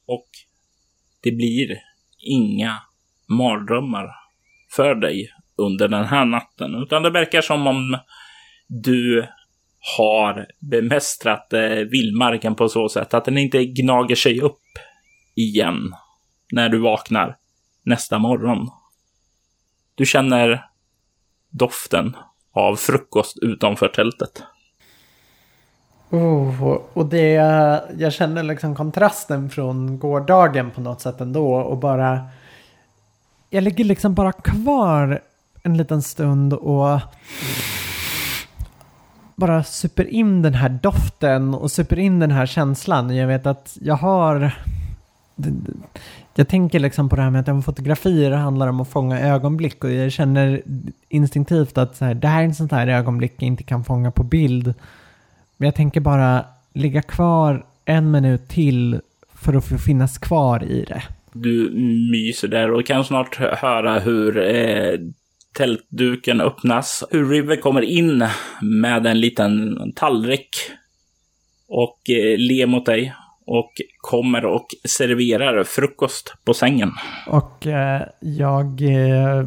Och det blir inga mardrömmar för dig under den här natten, utan det verkar som om du har bemästrat eh, vildmarken på så sätt att den inte gnager sig upp igen när du vaknar nästa morgon. Du känner doften av frukost utanför tältet. Oh, och det, jag känner liksom kontrasten från gårdagen på något sätt ändå och bara jag ligger liksom bara kvar en liten stund och bara super in den här doften och super in den här känslan. Jag vet att jag har jag tänker liksom på det här med att fotografier handlar om att fånga ögonblick och jag känner instinktivt att så här, det här är en sån här ögonblick jag inte kan fånga på bild. Men jag tänker bara ligga kvar en minut till för att få finnas kvar i det. Du myser där och kan snart höra hur eh, tältduken öppnas. Hur River kommer in med en liten tallrik och eh, ler mot dig och kommer och serverar frukost på sängen. Och eh, jag eh,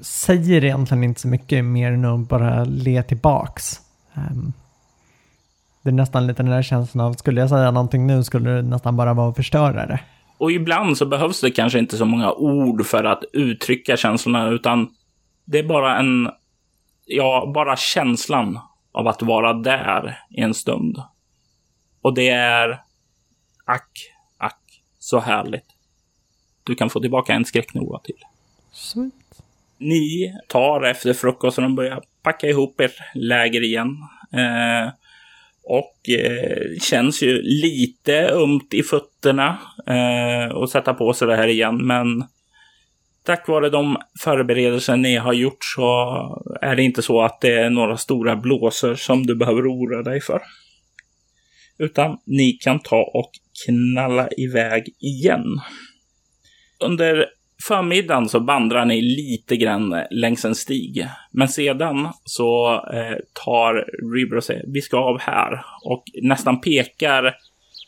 säger egentligen inte så mycket mer än att bara le tillbaks. Um, det är nästan lite den där känslan av, skulle jag säga någonting nu skulle det nästan bara vara att förstöra det. Och ibland så behövs det kanske inte så många ord för att uttrycka känslorna, utan det är bara en, ja, bara känslan av att vara där i en stund. Och det är Ack, ack, så härligt. Du kan få tillbaka en skräcknova till. Sweet. Ni tar efter frukosten och börjar packa ihop ert läger igen. Eh, och eh, känns ju lite ömt i fötterna eh, och sätta på sig det här igen. Men tack vare de förberedelser ni har gjort så är det inte så att det är några stora blåsor som du behöver oroa dig för. Utan ni kan ta och knalla iväg igen. Under förmiddagen så vandrar ni lite grann längs en stig. Men sedan så eh, tar River och säger vi ska av här och nästan pekar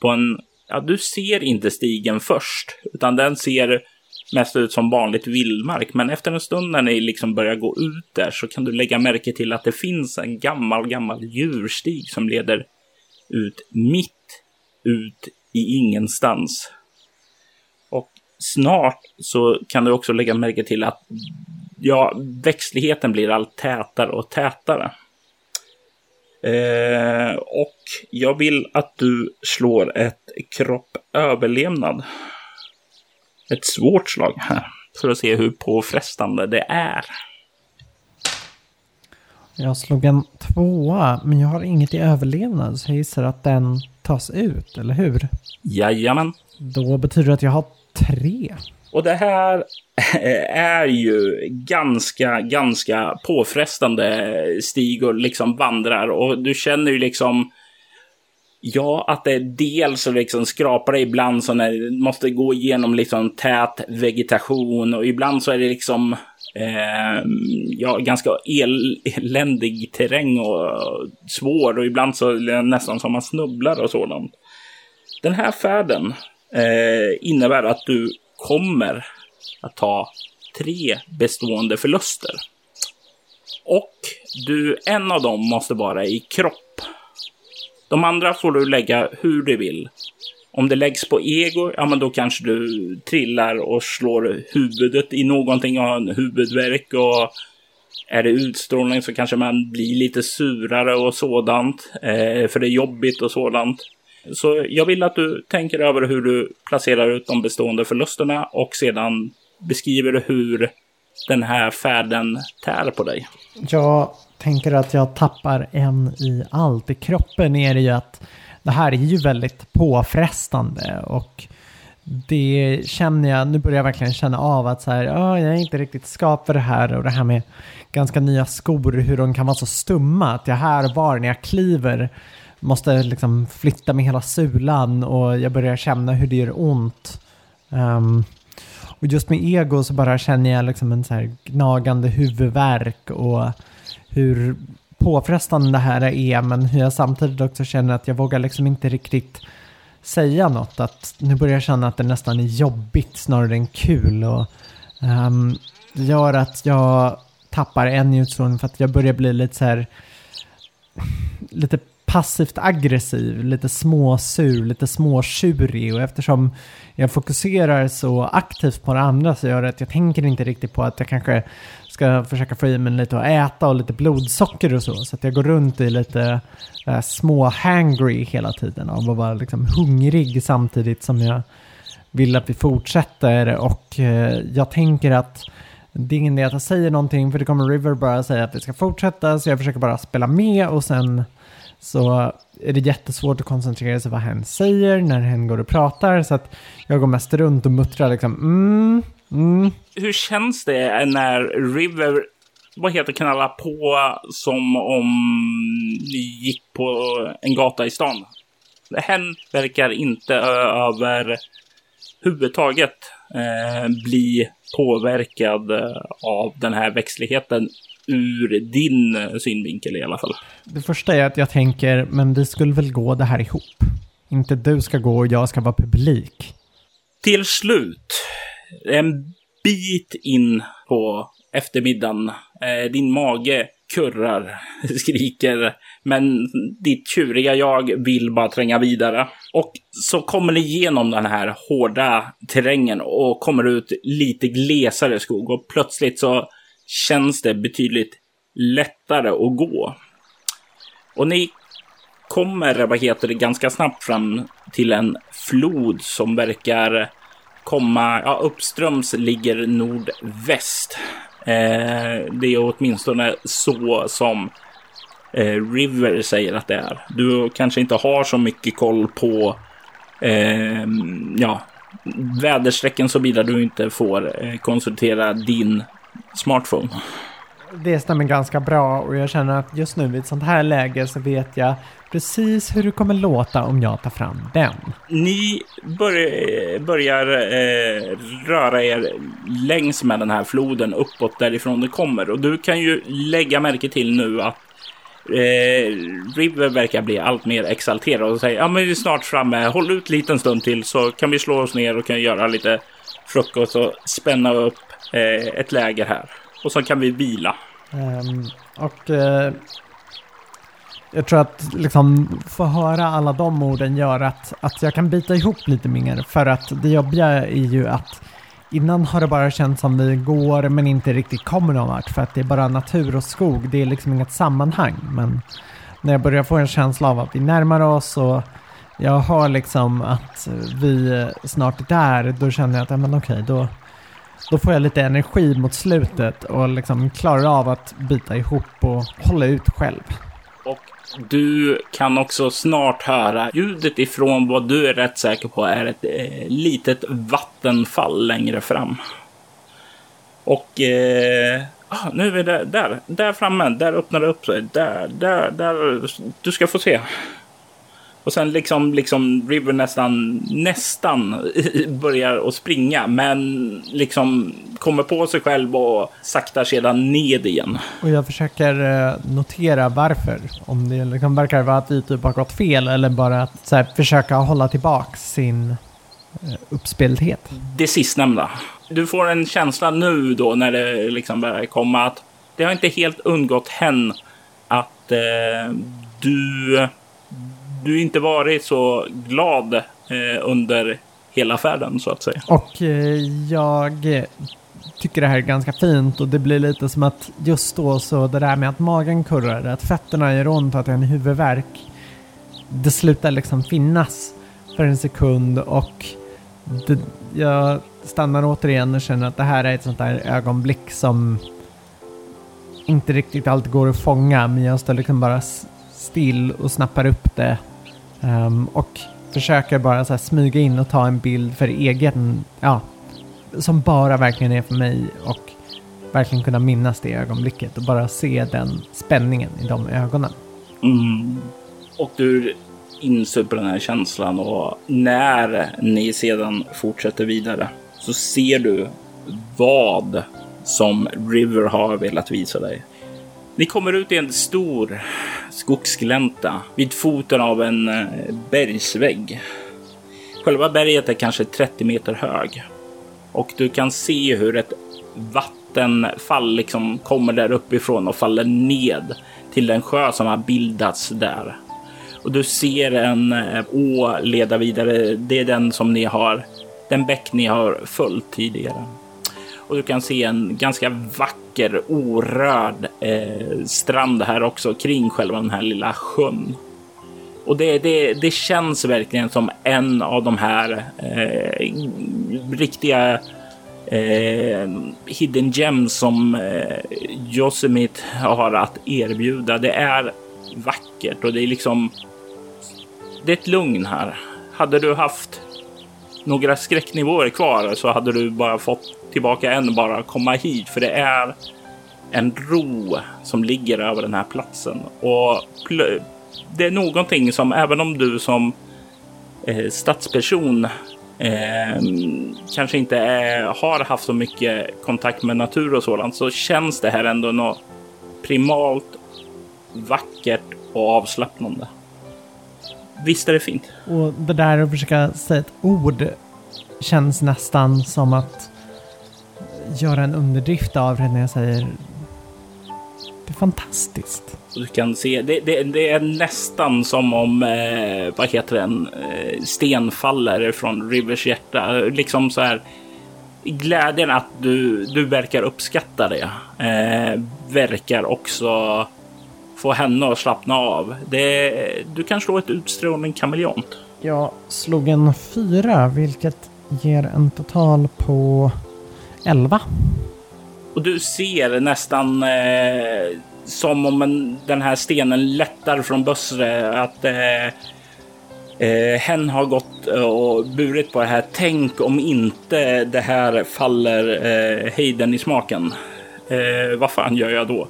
på en, ja du ser inte stigen först utan den ser mest ut som vanligt vildmark. Men efter en stund när ni liksom börjar gå ut där så kan du lägga märke till att det finns en gammal, gammal djurstig som leder ut mitt ut i ingenstans. Och snart så kan du också lägga märke till att ja, växtligheten blir allt tätare och tätare. Eh, och jag vill att du slår ett kropp överlevnad. Ett svårt slag här. För att se hur påfrestande det är. Jag slog en tvåa, men jag har inget i överlevnad, så jag gissar att den tas ut, eller hur? Jajamän. Då betyder det att jag har tre. Och det här <laughs> är ju ganska, ganska påfrestande stig och liksom vandrar och du känner ju liksom Ja, att det dels liksom skrapar det ibland så när det måste gå igenom liksom tät vegetation och ibland så är det liksom eh, ja, ganska el eländig terräng och svår och ibland så är det nästan som man snubblar och sådant. Den här färden eh, innebär att du kommer att ta tre bestående förluster. Och du, en av dem måste vara i kropp. De andra får du lägga hur du vill. Om det läggs på ego, ja men då kanske du trillar och slår huvudet i någonting och har en huvudvärk och är det utstrålning så kanske man blir lite surare och sådant. Eh, för det är jobbigt och sådant. Så jag vill att du tänker över hur du placerar ut de bestående förlusterna och sedan beskriver hur den här färden tär på dig. Ja tänker att jag tappar en i allt. I kroppen är det ju att det här är ju väldigt påfrestande och det känner jag, nu börjar jag verkligen känna av att så här, oh, jag är inte riktigt skapad för det här och det här med ganska nya skor, hur de kan vara så stumma, att jag här var när jag kliver måste liksom flytta med hela sulan och jag börjar känna hur det gör ont. Um, och just med ego så bara känner jag liksom en så här gnagande huvudvärk och hur påfrestande det här är men hur jag samtidigt också känner att jag vågar liksom inte riktigt säga något. Att nu börjar jag känna att det nästan är jobbigt snarare än kul och um, det gör att jag tappar en i utstrålning för att jag börjar bli lite så här lite passivt aggressiv, lite småsur, lite småtjurig och eftersom jag fokuserar så aktivt på det andra så gör det att jag tänker inte riktigt på att jag kanske ska försöka få i mig lite att äta och lite blodsocker och så. Så att jag går runt i lite äh, små hangry hela tiden av att vara liksom hungrig samtidigt som jag vill att vi fortsätter och äh, jag tänker att det är ingen idé att jag säger någonting för det kommer River bara säga att vi ska fortsätta så jag försöker bara spela med och sen så är det jättesvårt att koncentrera sig på vad hen säger när hen går och pratar. Så att jag går mest runt och muttrar liksom mm, mm. Hur känns det när River, vad heter knalla på som om ni gick på en gata i stan? Hen verkar inte över huvudtaget eh, bli påverkad av den här växtligheten ur din eh, synvinkel i alla fall. Det första är att jag tänker, men vi skulle väl gå det här ihop? Inte du ska gå och jag ska vara publik. Till slut, en bit in på eftermiddagen, eh, din mage kurrar, <laughs> skriker, men ditt tjuriga jag vill bara tränga vidare. Och så kommer ni igenom den här hårda terrängen och kommer ut lite glesare skog och plötsligt så känns det betydligt lättare att gå. Och ni kommer, vad heter det, ganska snabbt fram till en flod som verkar komma, ja, uppströms ligger nordväst. Eh, det är åtminstone så som eh, River säger att det är. Du kanske inte har så mycket koll på eh, ja, väderstrecken såvida du inte får eh, konsultera din smartphone. Det stämmer ganska bra och jag känner att just nu i ett sånt här läge så vet jag precis hur det kommer låta om jag tar fram den. Ni börjar, börjar eh, röra er längs med den här floden uppåt därifrån det kommer och du kan ju lägga märke till nu att Eh, River verkar bli allt mer exalterad och säger ja men vi är snart framme, håll ut en liten stund till så kan vi slå oss ner och kan göra lite frukost och spänna upp eh, ett läger här. Och så kan vi vila. Um, och uh, jag tror att liksom få höra alla de orden gör att, att jag kan bita ihop lite mer. För att det jobbiga är ju att innan har det bara känts som vi går men inte riktigt kommer någon vart. För att det är bara natur och skog. Det är liksom inget sammanhang. Men när jag börjar få en känsla av att vi närmar oss och jag hör liksom att vi snart är där, då känner jag att, ja men okej, då, då får jag lite energi mot slutet och liksom klarar av att bita ihop och hålla ut själv. Och du kan också snart höra ljudet ifrån vad du är rätt säker på är ett eh, litet vattenfall längre fram. Och eh, ah, nu är vi där, där, där framme, där öppnar det upp sig. Där, där, där, du ska få se. Och sen liksom, liksom River nästan, nästan börjar att springa, men liksom kommer på sig själv och saktar sedan ned igen. Och jag försöker eh, notera varför. Om det liksom verkar vara att vi typ har gått fel eller bara att så här, försöka hålla tillbaka sin eh, uppspelthet. Det sistnämnda. Du får en känsla nu då när det liksom börjar komma att det har inte helt undgått hen att eh, du du inte varit så glad eh, under hela färden så att säga. Och eh, jag tycker det här är ganska fint och det blir lite som att just då så det där med att magen kurrar, att fötterna gör ont, att det är en huvudvärk. Det slutar liksom finnas för en sekund och det, jag stannar återigen och känner att det här är ett sånt där ögonblick som inte riktigt alltid går att fånga men jag står liksom bara still och snappar upp det Um, och försöker bara så smyga in och ta en bild för egen, ja, som bara verkligen är för mig och verkligen kunna minnas det ögonblicket och bara se den spänningen i de ögonen. Mm. Och du insuper den här känslan och när ni sedan fortsätter vidare så ser du vad som River har velat visa dig. Ni kommer ut i en stor skogsglänta vid foten av en eh, bergsvägg. Själva berget är kanske 30 meter hög och du kan se hur ett vattenfall liksom kommer där uppifrån och faller ned till den sjö som har bildats där. Och du ser en eh, å leda vidare. Det är den som ni har, den bäck ni har följt tidigare. Och du kan se en ganska vacker orörd eh, strand här också kring själva den här lilla sjön. Och det, det, det känns verkligen som en av de här eh, riktiga eh, hidden gems som eh, Yosemite har att erbjuda. Det är vackert och det är liksom. Det är ett lugn här. Hade du haft några skräcknivåer kvar så hade du bara fått tillbaka än bara komma hit, för det är en ro som ligger över den här platsen. Och det är någonting som även om du som eh, stadsperson eh, kanske inte är, har haft så mycket kontakt med natur och sådant så känns det här ändå något primalt vackert och avslappnande. Visst är det fint? Och det där att försöka säga ett ord känns nästan som att göra en underdrift av det när jag säger det är fantastiskt. Du kan se, det, det, det är nästan som om, eh, vad heter den, eh, sten faller från Rivers hjärta. Liksom så här, glädjen att du, du verkar uppskatta det eh, verkar också få henne att slappna av. Det, du kan slå ett utstrålning kameleont. Jag slog en fyra, vilket ger en total på 11. Och du ser nästan eh, som om en, den här stenen lättar från Bössre. Att eh, eh, hen har gått eh, och burit på det här. Tänk om inte det här faller eh, Hayden i smaken. Eh, vad fan gör jag då?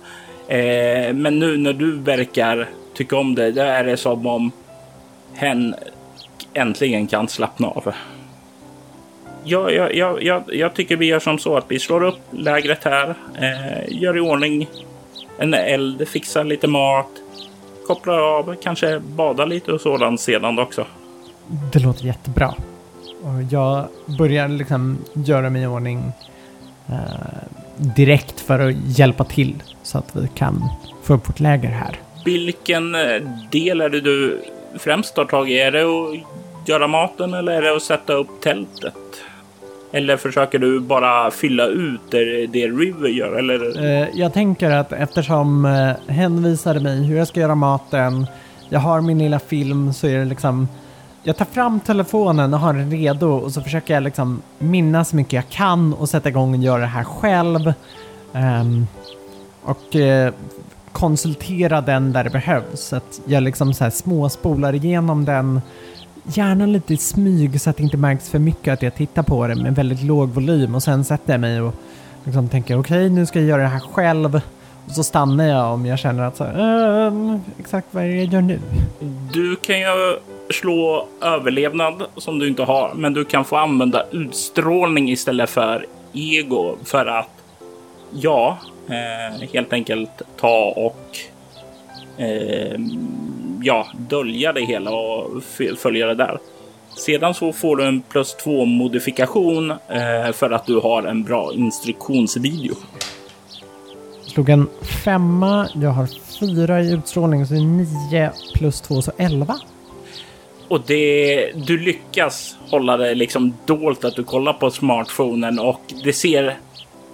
Eh, men nu när du verkar tycka om det, då är det som om hen äntligen kan slappna av jag, jag, jag, jag, tycker vi gör som så att vi slår upp lägret här, eh, gör i ordning en eld, fixar lite mat, kopplar av, kanske badar lite och sådant sedan också. Det låter jättebra. Och jag börjar liksom göra mig i ordning eh, direkt för att hjälpa till så att vi kan få upp vårt läger här. Vilken eh, del är det du främst tar tag i? Är det att göra maten eller är det att sätta upp tältet? Eller försöker du bara fylla ut det, det River gör? Eller? Eh, jag tänker att eftersom eh, hen visade mig hur jag ska göra maten, jag har min lilla film så är det liksom jag tar fram telefonen och har den redo och så försöker jag liksom minnas så mycket jag kan och sätta igång och göra det här själv. Um, och uh, konsultera den där det behövs. Så att jag liksom så här småspolar igenom den. Gärna lite i smyg så att det inte märks för mycket att jag tittar på det med väldigt låg volym och sen sätter jag mig och liksom tänker okej okay, nu ska jag göra det här själv. Och så stannar jag om jag känner att så, ehm, exakt vad är det jag gör nu? Du kan ju slå överlevnad som du inte har, men du kan få använda utstrålning istället för ego för att ja, eh, helt enkelt ta och eh, ja, dölja det hela och följa det där. Sedan så får du en plus två modifikation eh, för att du har en bra instruktionsvideo. Slog en femma, jag har fyra i utstrålning så det är nio plus två så elva. Och det, du lyckas hålla det liksom dolt att du kollar på smartphonen och det ser,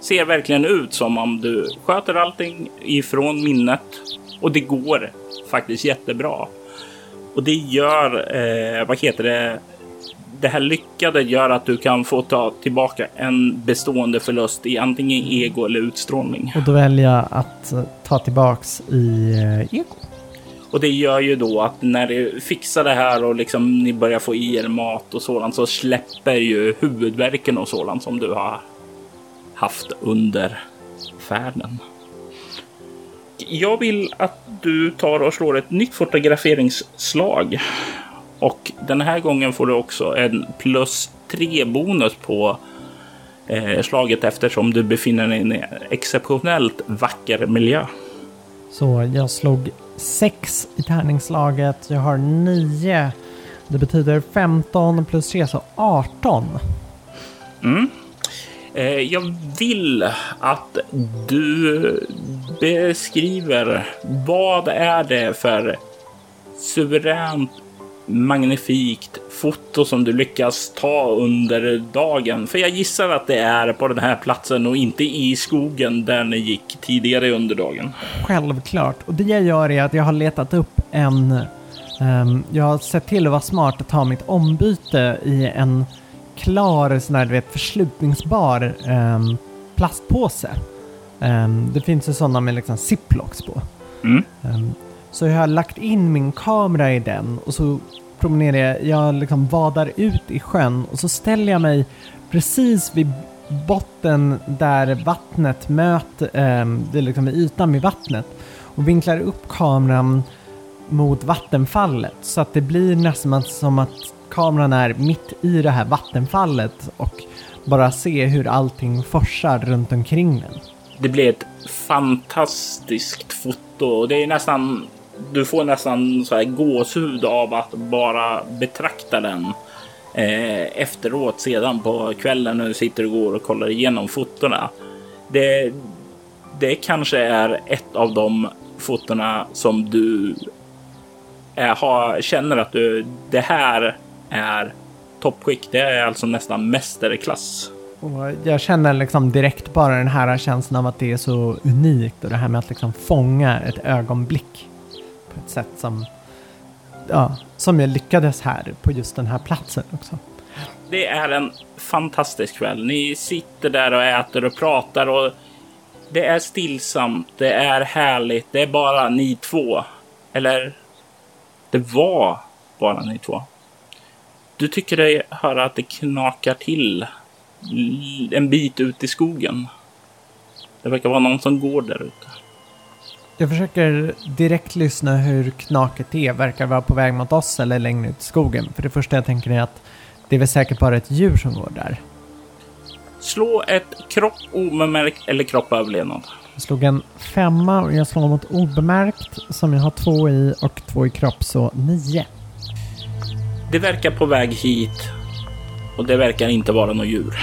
ser verkligen ut som om du sköter allting ifrån minnet och det går faktiskt jättebra. Och det gör, eh, vad heter det, det här lyckade gör att du kan få ta tillbaka en bestående förlust i antingen ego eller utstrålning. Och då väljer jag att ta tillbaks i eh, ego. Och det gör ju då att när du fixar det här och liksom ni börjar få i er mat och sådant så släpper ju huvudvärken och sådant som du har haft under färden. Jag vill att du tar och slår ett nytt fotograferingsslag. Och den här gången får du också en plus tre bonus på eh, slaget eftersom du befinner dig i en exceptionellt vacker miljö. Så jag slog 6 i tärningslaget. Jag har 9. Det betyder 15 plus 3, så 18. Mm. Eh, jag vill att du beskriver vad är det för suveränt magnifikt foto som du lyckas ta under dagen. För jag gissar att det är på den här platsen och inte i skogen där ni gick tidigare under dagen. Självklart. Och det jag gör är att jag har letat upp en... Um, jag har sett till att vara smart att ta mitt ombyte i en klar sån här, du vet, förslutningsbar um, plastpåse. Um, det finns ju sådana med liksom ziplocks på. Mm. Så jag har lagt in min kamera i den och så promenerar jag, jag liksom vadar ut i sjön och så ställer jag mig precis vid botten där vattnet möter, det är liksom vid ytan vid vattnet och vinklar upp kameran mot vattenfallet så att det blir nästan som att kameran är mitt i det här vattenfallet och bara se hur allting forsar runt omkring den. Det blir ett fantastiskt foto. Det är nästan du får nästan så här gåshud av att bara betrakta den eh, efteråt sedan på kvällen när du sitter och går och kollar igenom fotona. Det, det kanske är ett av de fotona som du är, har, känner att du, det här är toppskick. Det är alltså nästan mästerklass. Och jag känner liksom direkt bara den här känslan av att det är så unikt och det här med att liksom fånga ett ögonblick på ett sätt som, ja, som jag lyckades här på just den här platsen också. Det är en fantastisk kväll. Ni sitter där och äter och pratar och det är stillsamt. Det är härligt. Det är bara ni två. Eller det var bara ni två. Du tycker dig höra att det knakar till en bit ut i skogen. Det verkar vara någon som går där ute. Jag försöker direkt lyssna hur knaket är. Verkar vara på väg mot oss eller längre ut i skogen. För det första jag tänker är att det är väl säkert bara ett djur som går där. Slå ett kropp obemärkt eller kropp överlevnad. Jag slog en femma och jag slår mot obemärkt som jag har två i och två i kropp, så nio. Det verkar på väg hit Och det verkar inte vara något djur.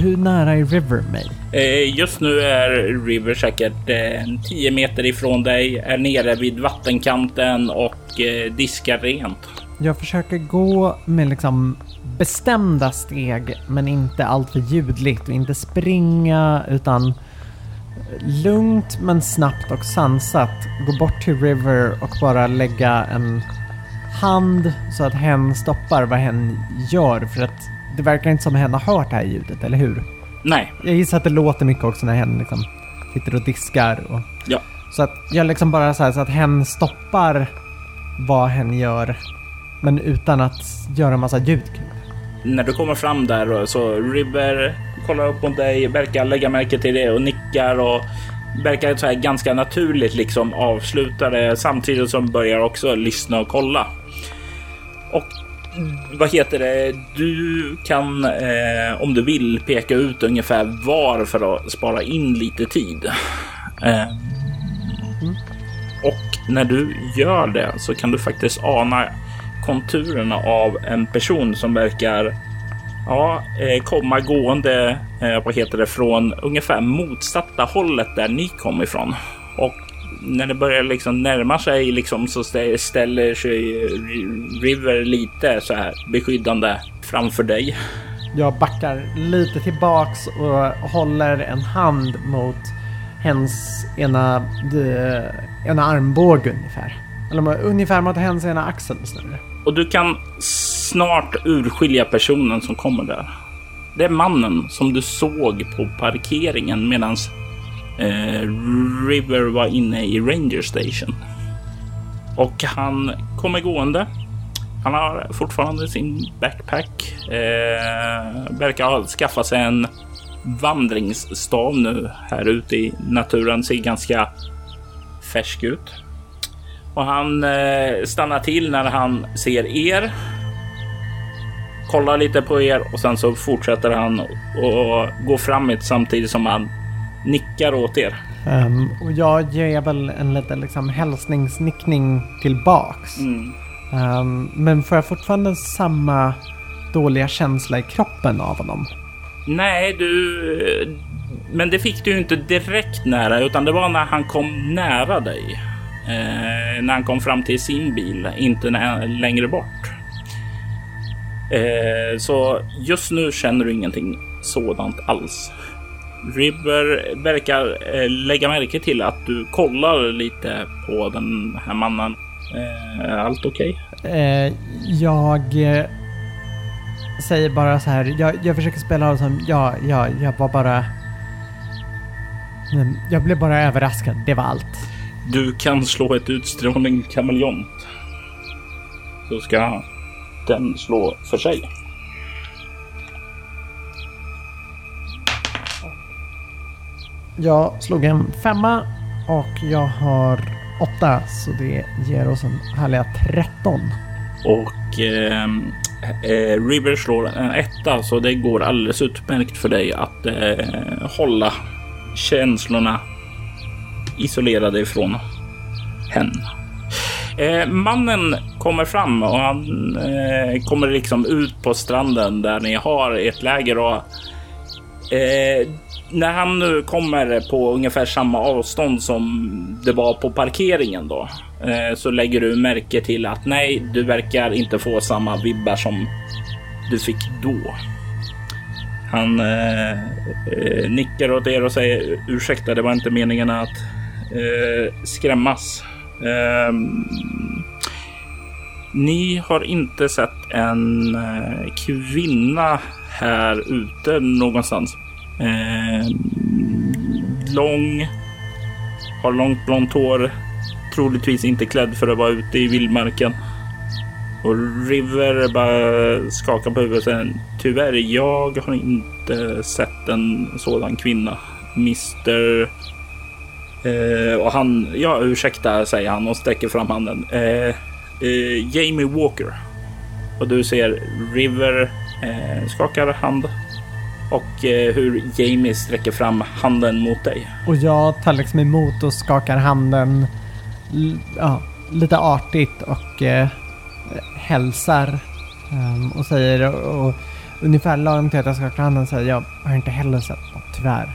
Hur nära är River mig? Eh, just nu är River säkert eh, 10 meter ifrån dig, är nere vid vattenkanten och eh, diskar rent. Jag försöker gå med liksom bestämda steg, men inte alltför ljudligt och inte springa utan lugnt men snabbt och sansat gå bort till River och bara lägga en hand så att hen stoppar vad hen gör för att det verkar inte som hen har hört det här ljudet, eller hur? Nej, Jag gissar att det låter mycket också när hen liksom sitter och diskar och ja. så att jag liksom bara så, här, så att hen stoppar vad hen gör men utan att göra massa ljud kring det. När du kommer fram där så River kollar upp mot dig, verkar lägga märke till det och nickar och verkar så här ganska naturligt liksom avsluta det samtidigt som börjar också lyssna och kolla. Och vad heter det? Du kan eh, om du vill peka ut ungefär var för att spara in lite tid. Eh, och när du gör det så kan du faktiskt ana konturerna av en person som verkar ja, eh, komma gående eh, vad heter det, från ungefär motsatta hållet där ni kom ifrån. Och när det börjar liksom närma sig liksom så stä- ställer sig River lite så här beskyddande framför dig. Jag backar lite tillbaks och håller en hand mot hens ena, de, ena armbåge ungefär. Eller ungefär mot hens ena axel snarare. Och du kan snart urskilja personen som kommer där. Det är mannen som du såg på parkeringen medan eh, River var inne i Ranger Station. Och han kommer gående. Han har fortfarande sin backpack. Eh, verkar ha skaffat sig en vandringsstav nu här ute i naturen. Ser ganska färsk ut. Och han eh, stannar till när han ser er. Kollar lite på er och sen så fortsätter han och gå framåt samtidigt som han nickar åt er. Ehm, och jag ger väl en liten liksom hälsningsnickning tillbaks. Mm. Ehm, men får jag fortfarande samma dåliga känsla i kroppen av honom? Nej, du... Men det fick du ju inte direkt nära, utan det var när han kom nära dig. Eh, när han kom fram till sin bil, inte nä- längre bort. Eh, så just nu känner du ingenting sådant alls. River verkar eh, lägga märke till att du kollar lite på den här mannen. Eh, allt okej? Eh, jag säger bara så här. Jag, jag försöker spela av som ja, ja, jag var bara... Men Jag blev bara överraskad. Det var allt. Du kan slå ett utstrålning kameleont. Så ska den slå för sig. Jag slog en femma och jag har åtta så det ger oss en härliga 13. Och ehm, eh, River slår en etta så det går alldeles utmärkt för dig att eh, hålla känslorna isolerade ifrån henne. Eh, mannen kommer fram och han eh, kommer liksom ut på stranden där ni har ett läger och eh, när han nu kommer på ungefär samma avstånd som det var på parkeringen då eh, så lägger du märke till att nej, du verkar inte få samma vibbar som du fick då. Han eh, eh nickar åt er och säger ursäkta, det var inte meningen att eh, skrämmas. Ehm, ni har inte sett en eh, kvinna här ute någonstans. Eh, lång, har långt blont hår, troligtvis inte klädd för att vara ute i vildmarken. Och River bara skakar på huvudet och säger tyvärr, jag har inte sett en sådan kvinna. Mr. Eh, och han, ja ursäkta säger han och sträcker fram handen. Eh, eh, Jamie Walker. Och du ser River eh, skakar hand och eh, hur Jamie sträcker fram handen mot dig. Och jag tar liksom emot och skakar handen ja, lite artigt och eh, hälsar ehm, och säger och, ungefär lagom till att jag skakar handen säger jag har inte heller sett något, tyvärr.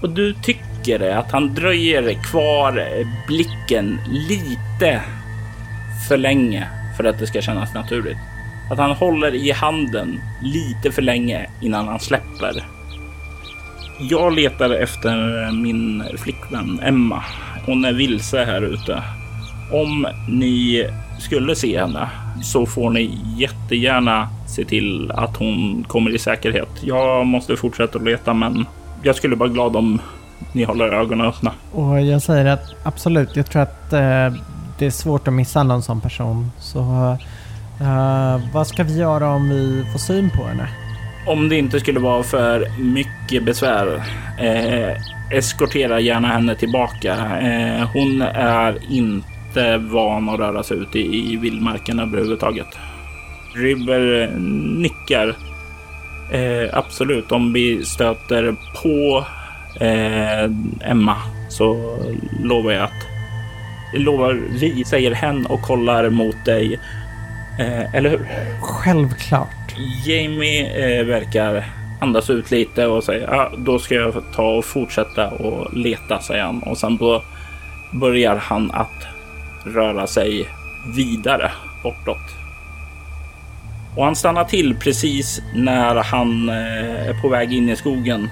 Och du tycker det, att han dröjer kvar eh, blicken lite för länge för att det ska kännas naturligt. Att han håller i handen lite för länge innan han släpper. Jag letar efter min flickvän Emma. Hon är vilse här ute. Om ni skulle se henne så får ni jättegärna se till att hon kommer i säkerhet. Jag måste fortsätta att leta, men jag skulle vara glad om ni håller ögonen öppna. Och jag säger att absolut, jag tror att eh, det är svårt att missa någon sån person. Så eh, vad ska vi göra om vi får syn på henne? Om det inte skulle vara för mycket besvär, eh, eskortera gärna henne tillbaka. Eh, hon är inte van att röra sig ute i, i vildmarken överhuvudtaget. River nickar. Eh, absolut, om vi stöter på eh, Emma så lovar jag att lovar vi, säger hen och kollar mot dig. Eh, eller hur? Självklart. Jamie eh, verkar andas ut lite och säger ja, då ska jag ta och fortsätta och leta, säger han. Och sen då börjar han att röra sig vidare bortåt. Och han stannar till precis när han eh, är på väg in i skogen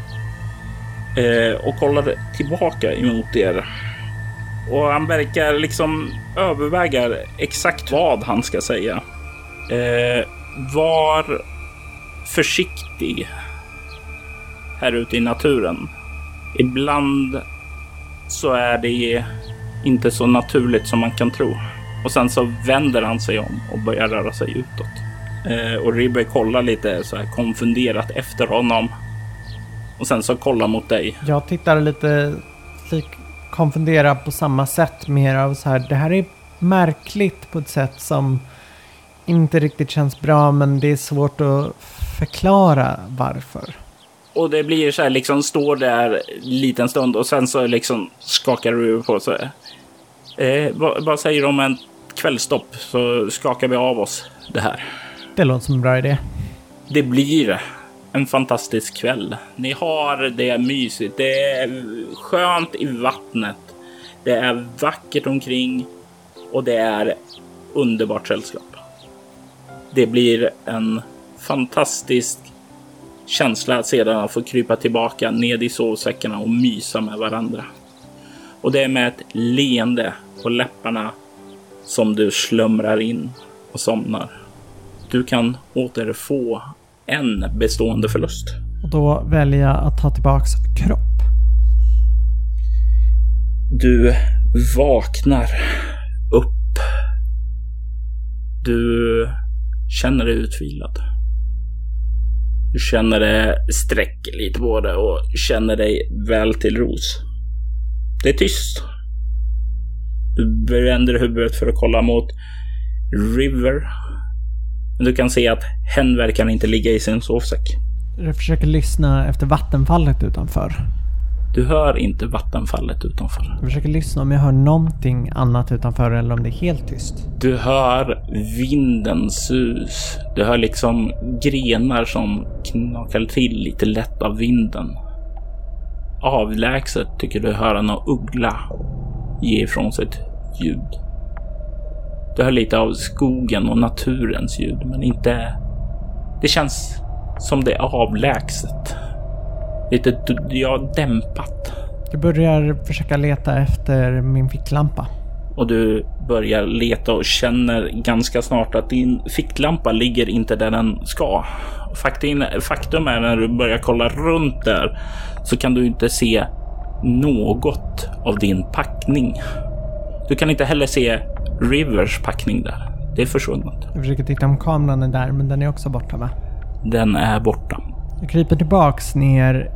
eh, och kollar tillbaka emot er. Och han verkar liksom överväga exakt vad han ska säga. Eh, var försiktig här ute i naturen. Ibland så är det inte så naturligt som man kan tro. Och sen så vänder han sig om och börjar röra sig utåt. Eh, och Ribbe kollar lite så här konfunderat efter honom. Och sen så kollar mot dig. Jag tittar lite lik konfunderar på samma sätt. Mer av så här, det här är märkligt på ett sätt som inte riktigt känns bra men det är svårt att förklara varför. Och det blir så här liksom står där en liten stund och sen så liksom skakar du på sig. Eh, vad, vad säger du om en kvällstopp så skakar vi av oss det här. Det låter som en bra idé. Det blir en fantastisk kväll. Ni har det mysigt. Det är skönt i vattnet. Det är vackert omkring och det är underbart sällskap. Det blir en fantastisk känsla att sedan få krypa tillbaka ned i sovsäckarna och mysa med varandra. Och det är med ett leende på läpparna som du slumrar in och somnar. Du kan återfå en bestående förlust. Och då väljer jag att ta tillbaks kropp. Du vaknar upp. Du känner dig utvilad. Du känner dig sträcker lite på det och känner dig väl till ros. Det är tyst. Du vänder huvudet för att kolla mot River. Men du kan se att hen verkar inte ligga i sin sovsäck. Jag försöker lyssna efter vattenfallet utanför. Du hör inte vattenfallet utanför. Jag försöker lyssna om jag hör någonting annat utanför eller om det är helt tyst. Du hör vindens sus. Du hör liksom grenar som knakar till lite lätt av vinden. Avlägset tycker du höra någon uggla ge ifrån sig ett ljud. Du hör lite av skogen och naturens ljud, men inte... Det känns som det är avlägset. Lite ja, dämpat. Jag börjar försöka leta efter min ficklampa. Och du börjar leta och känner ganska snart att din ficklampa ligger inte där den ska. Faktum är när du börjar kolla runt där så kan du inte se något av din packning. Du kan inte heller se Rivers packning där. Det är försvunnet. Jag försöker titta om kameran är där, men den är också borta va? Den är borta. Jag kryper tillbaks ner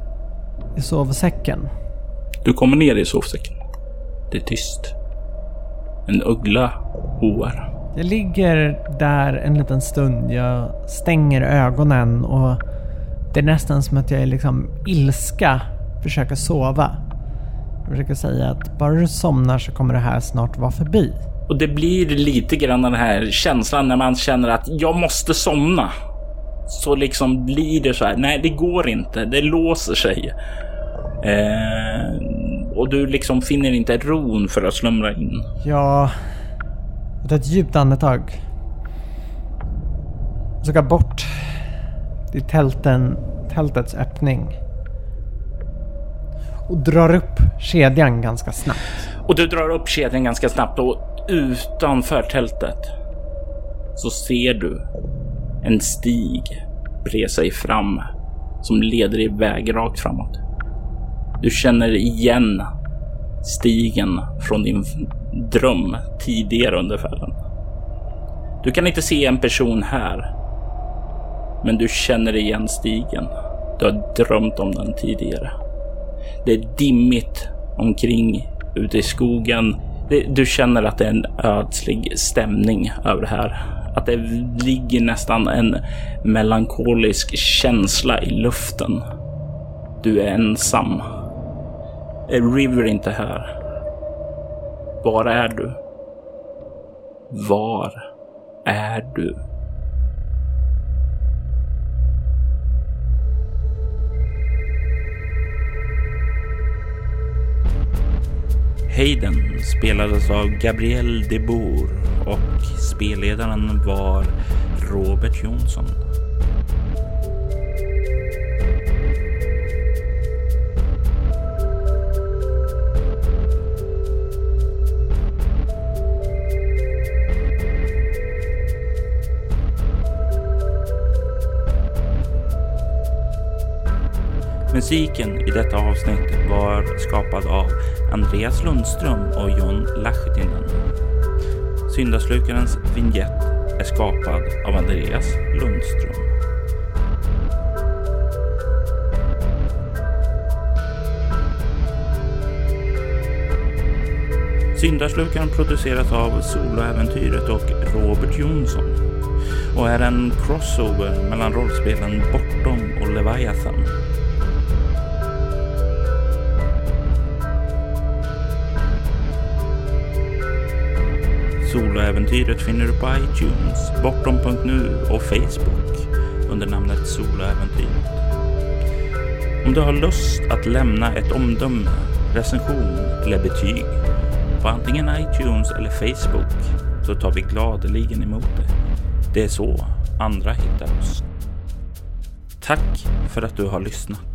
i sovsäcken. Du kommer ner i sovsäcken. Det är tyst. En uggla hoar. Jag ligger där en liten stund. Jag stänger ögonen och det är nästan som att jag är liksom ilska försöker sova. Jag försöker säga att bara du somnar så kommer det här snart vara förbi. Och det blir lite grann den här känslan när man känner att jag måste somna. så liksom blir det så här. Nej, det går inte. Det låser sig. Eh, och du liksom finner inte ron för att slumra in. Jag... Jag tar ett djupt andetag. Ska bort till tälten, tältets öppning. Och drar upp kedjan ganska snabbt. Och du drar upp kedjan ganska snabbt och utanför tältet så ser du en stig bre sig fram som leder iväg rakt framåt. Du känner igen stigen från din dröm tidigare under färden. Du kan inte se en person här, men du känner igen stigen. Du har drömt om den tidigare. Det är dimmigt omkring ute i skogen. Du känner att det är en ödslig stämning över det här. Att det ligger nästan en melankolisk känsla i luften. Du är ensam. Är River inte här? Var är du? Var är du? Hayden spelades av Gabriel de Boer och spelledaren var Robert Jonsson. Musiken i detta avsnitt var skapad av Andreas Lundström och John Lahtinen. Syndaslukarens vignett är skapad av Andreas Lundström. Syndaslukaren produceras av Soloäventyret och Robert Jonsson och är en crossover mellan rollspelen Bortom och Leviathan. Soloäventyret finner du på iTunes, bortom.nu och Facebook under namnet Soloäventyret. Om du har lust att lämna ett omdöme, recension eller betyg på antingen iTunes eller Facebook så tar vi gladeligen emot det. Det är så andra hittar oss. Tack för att du har lyssnat.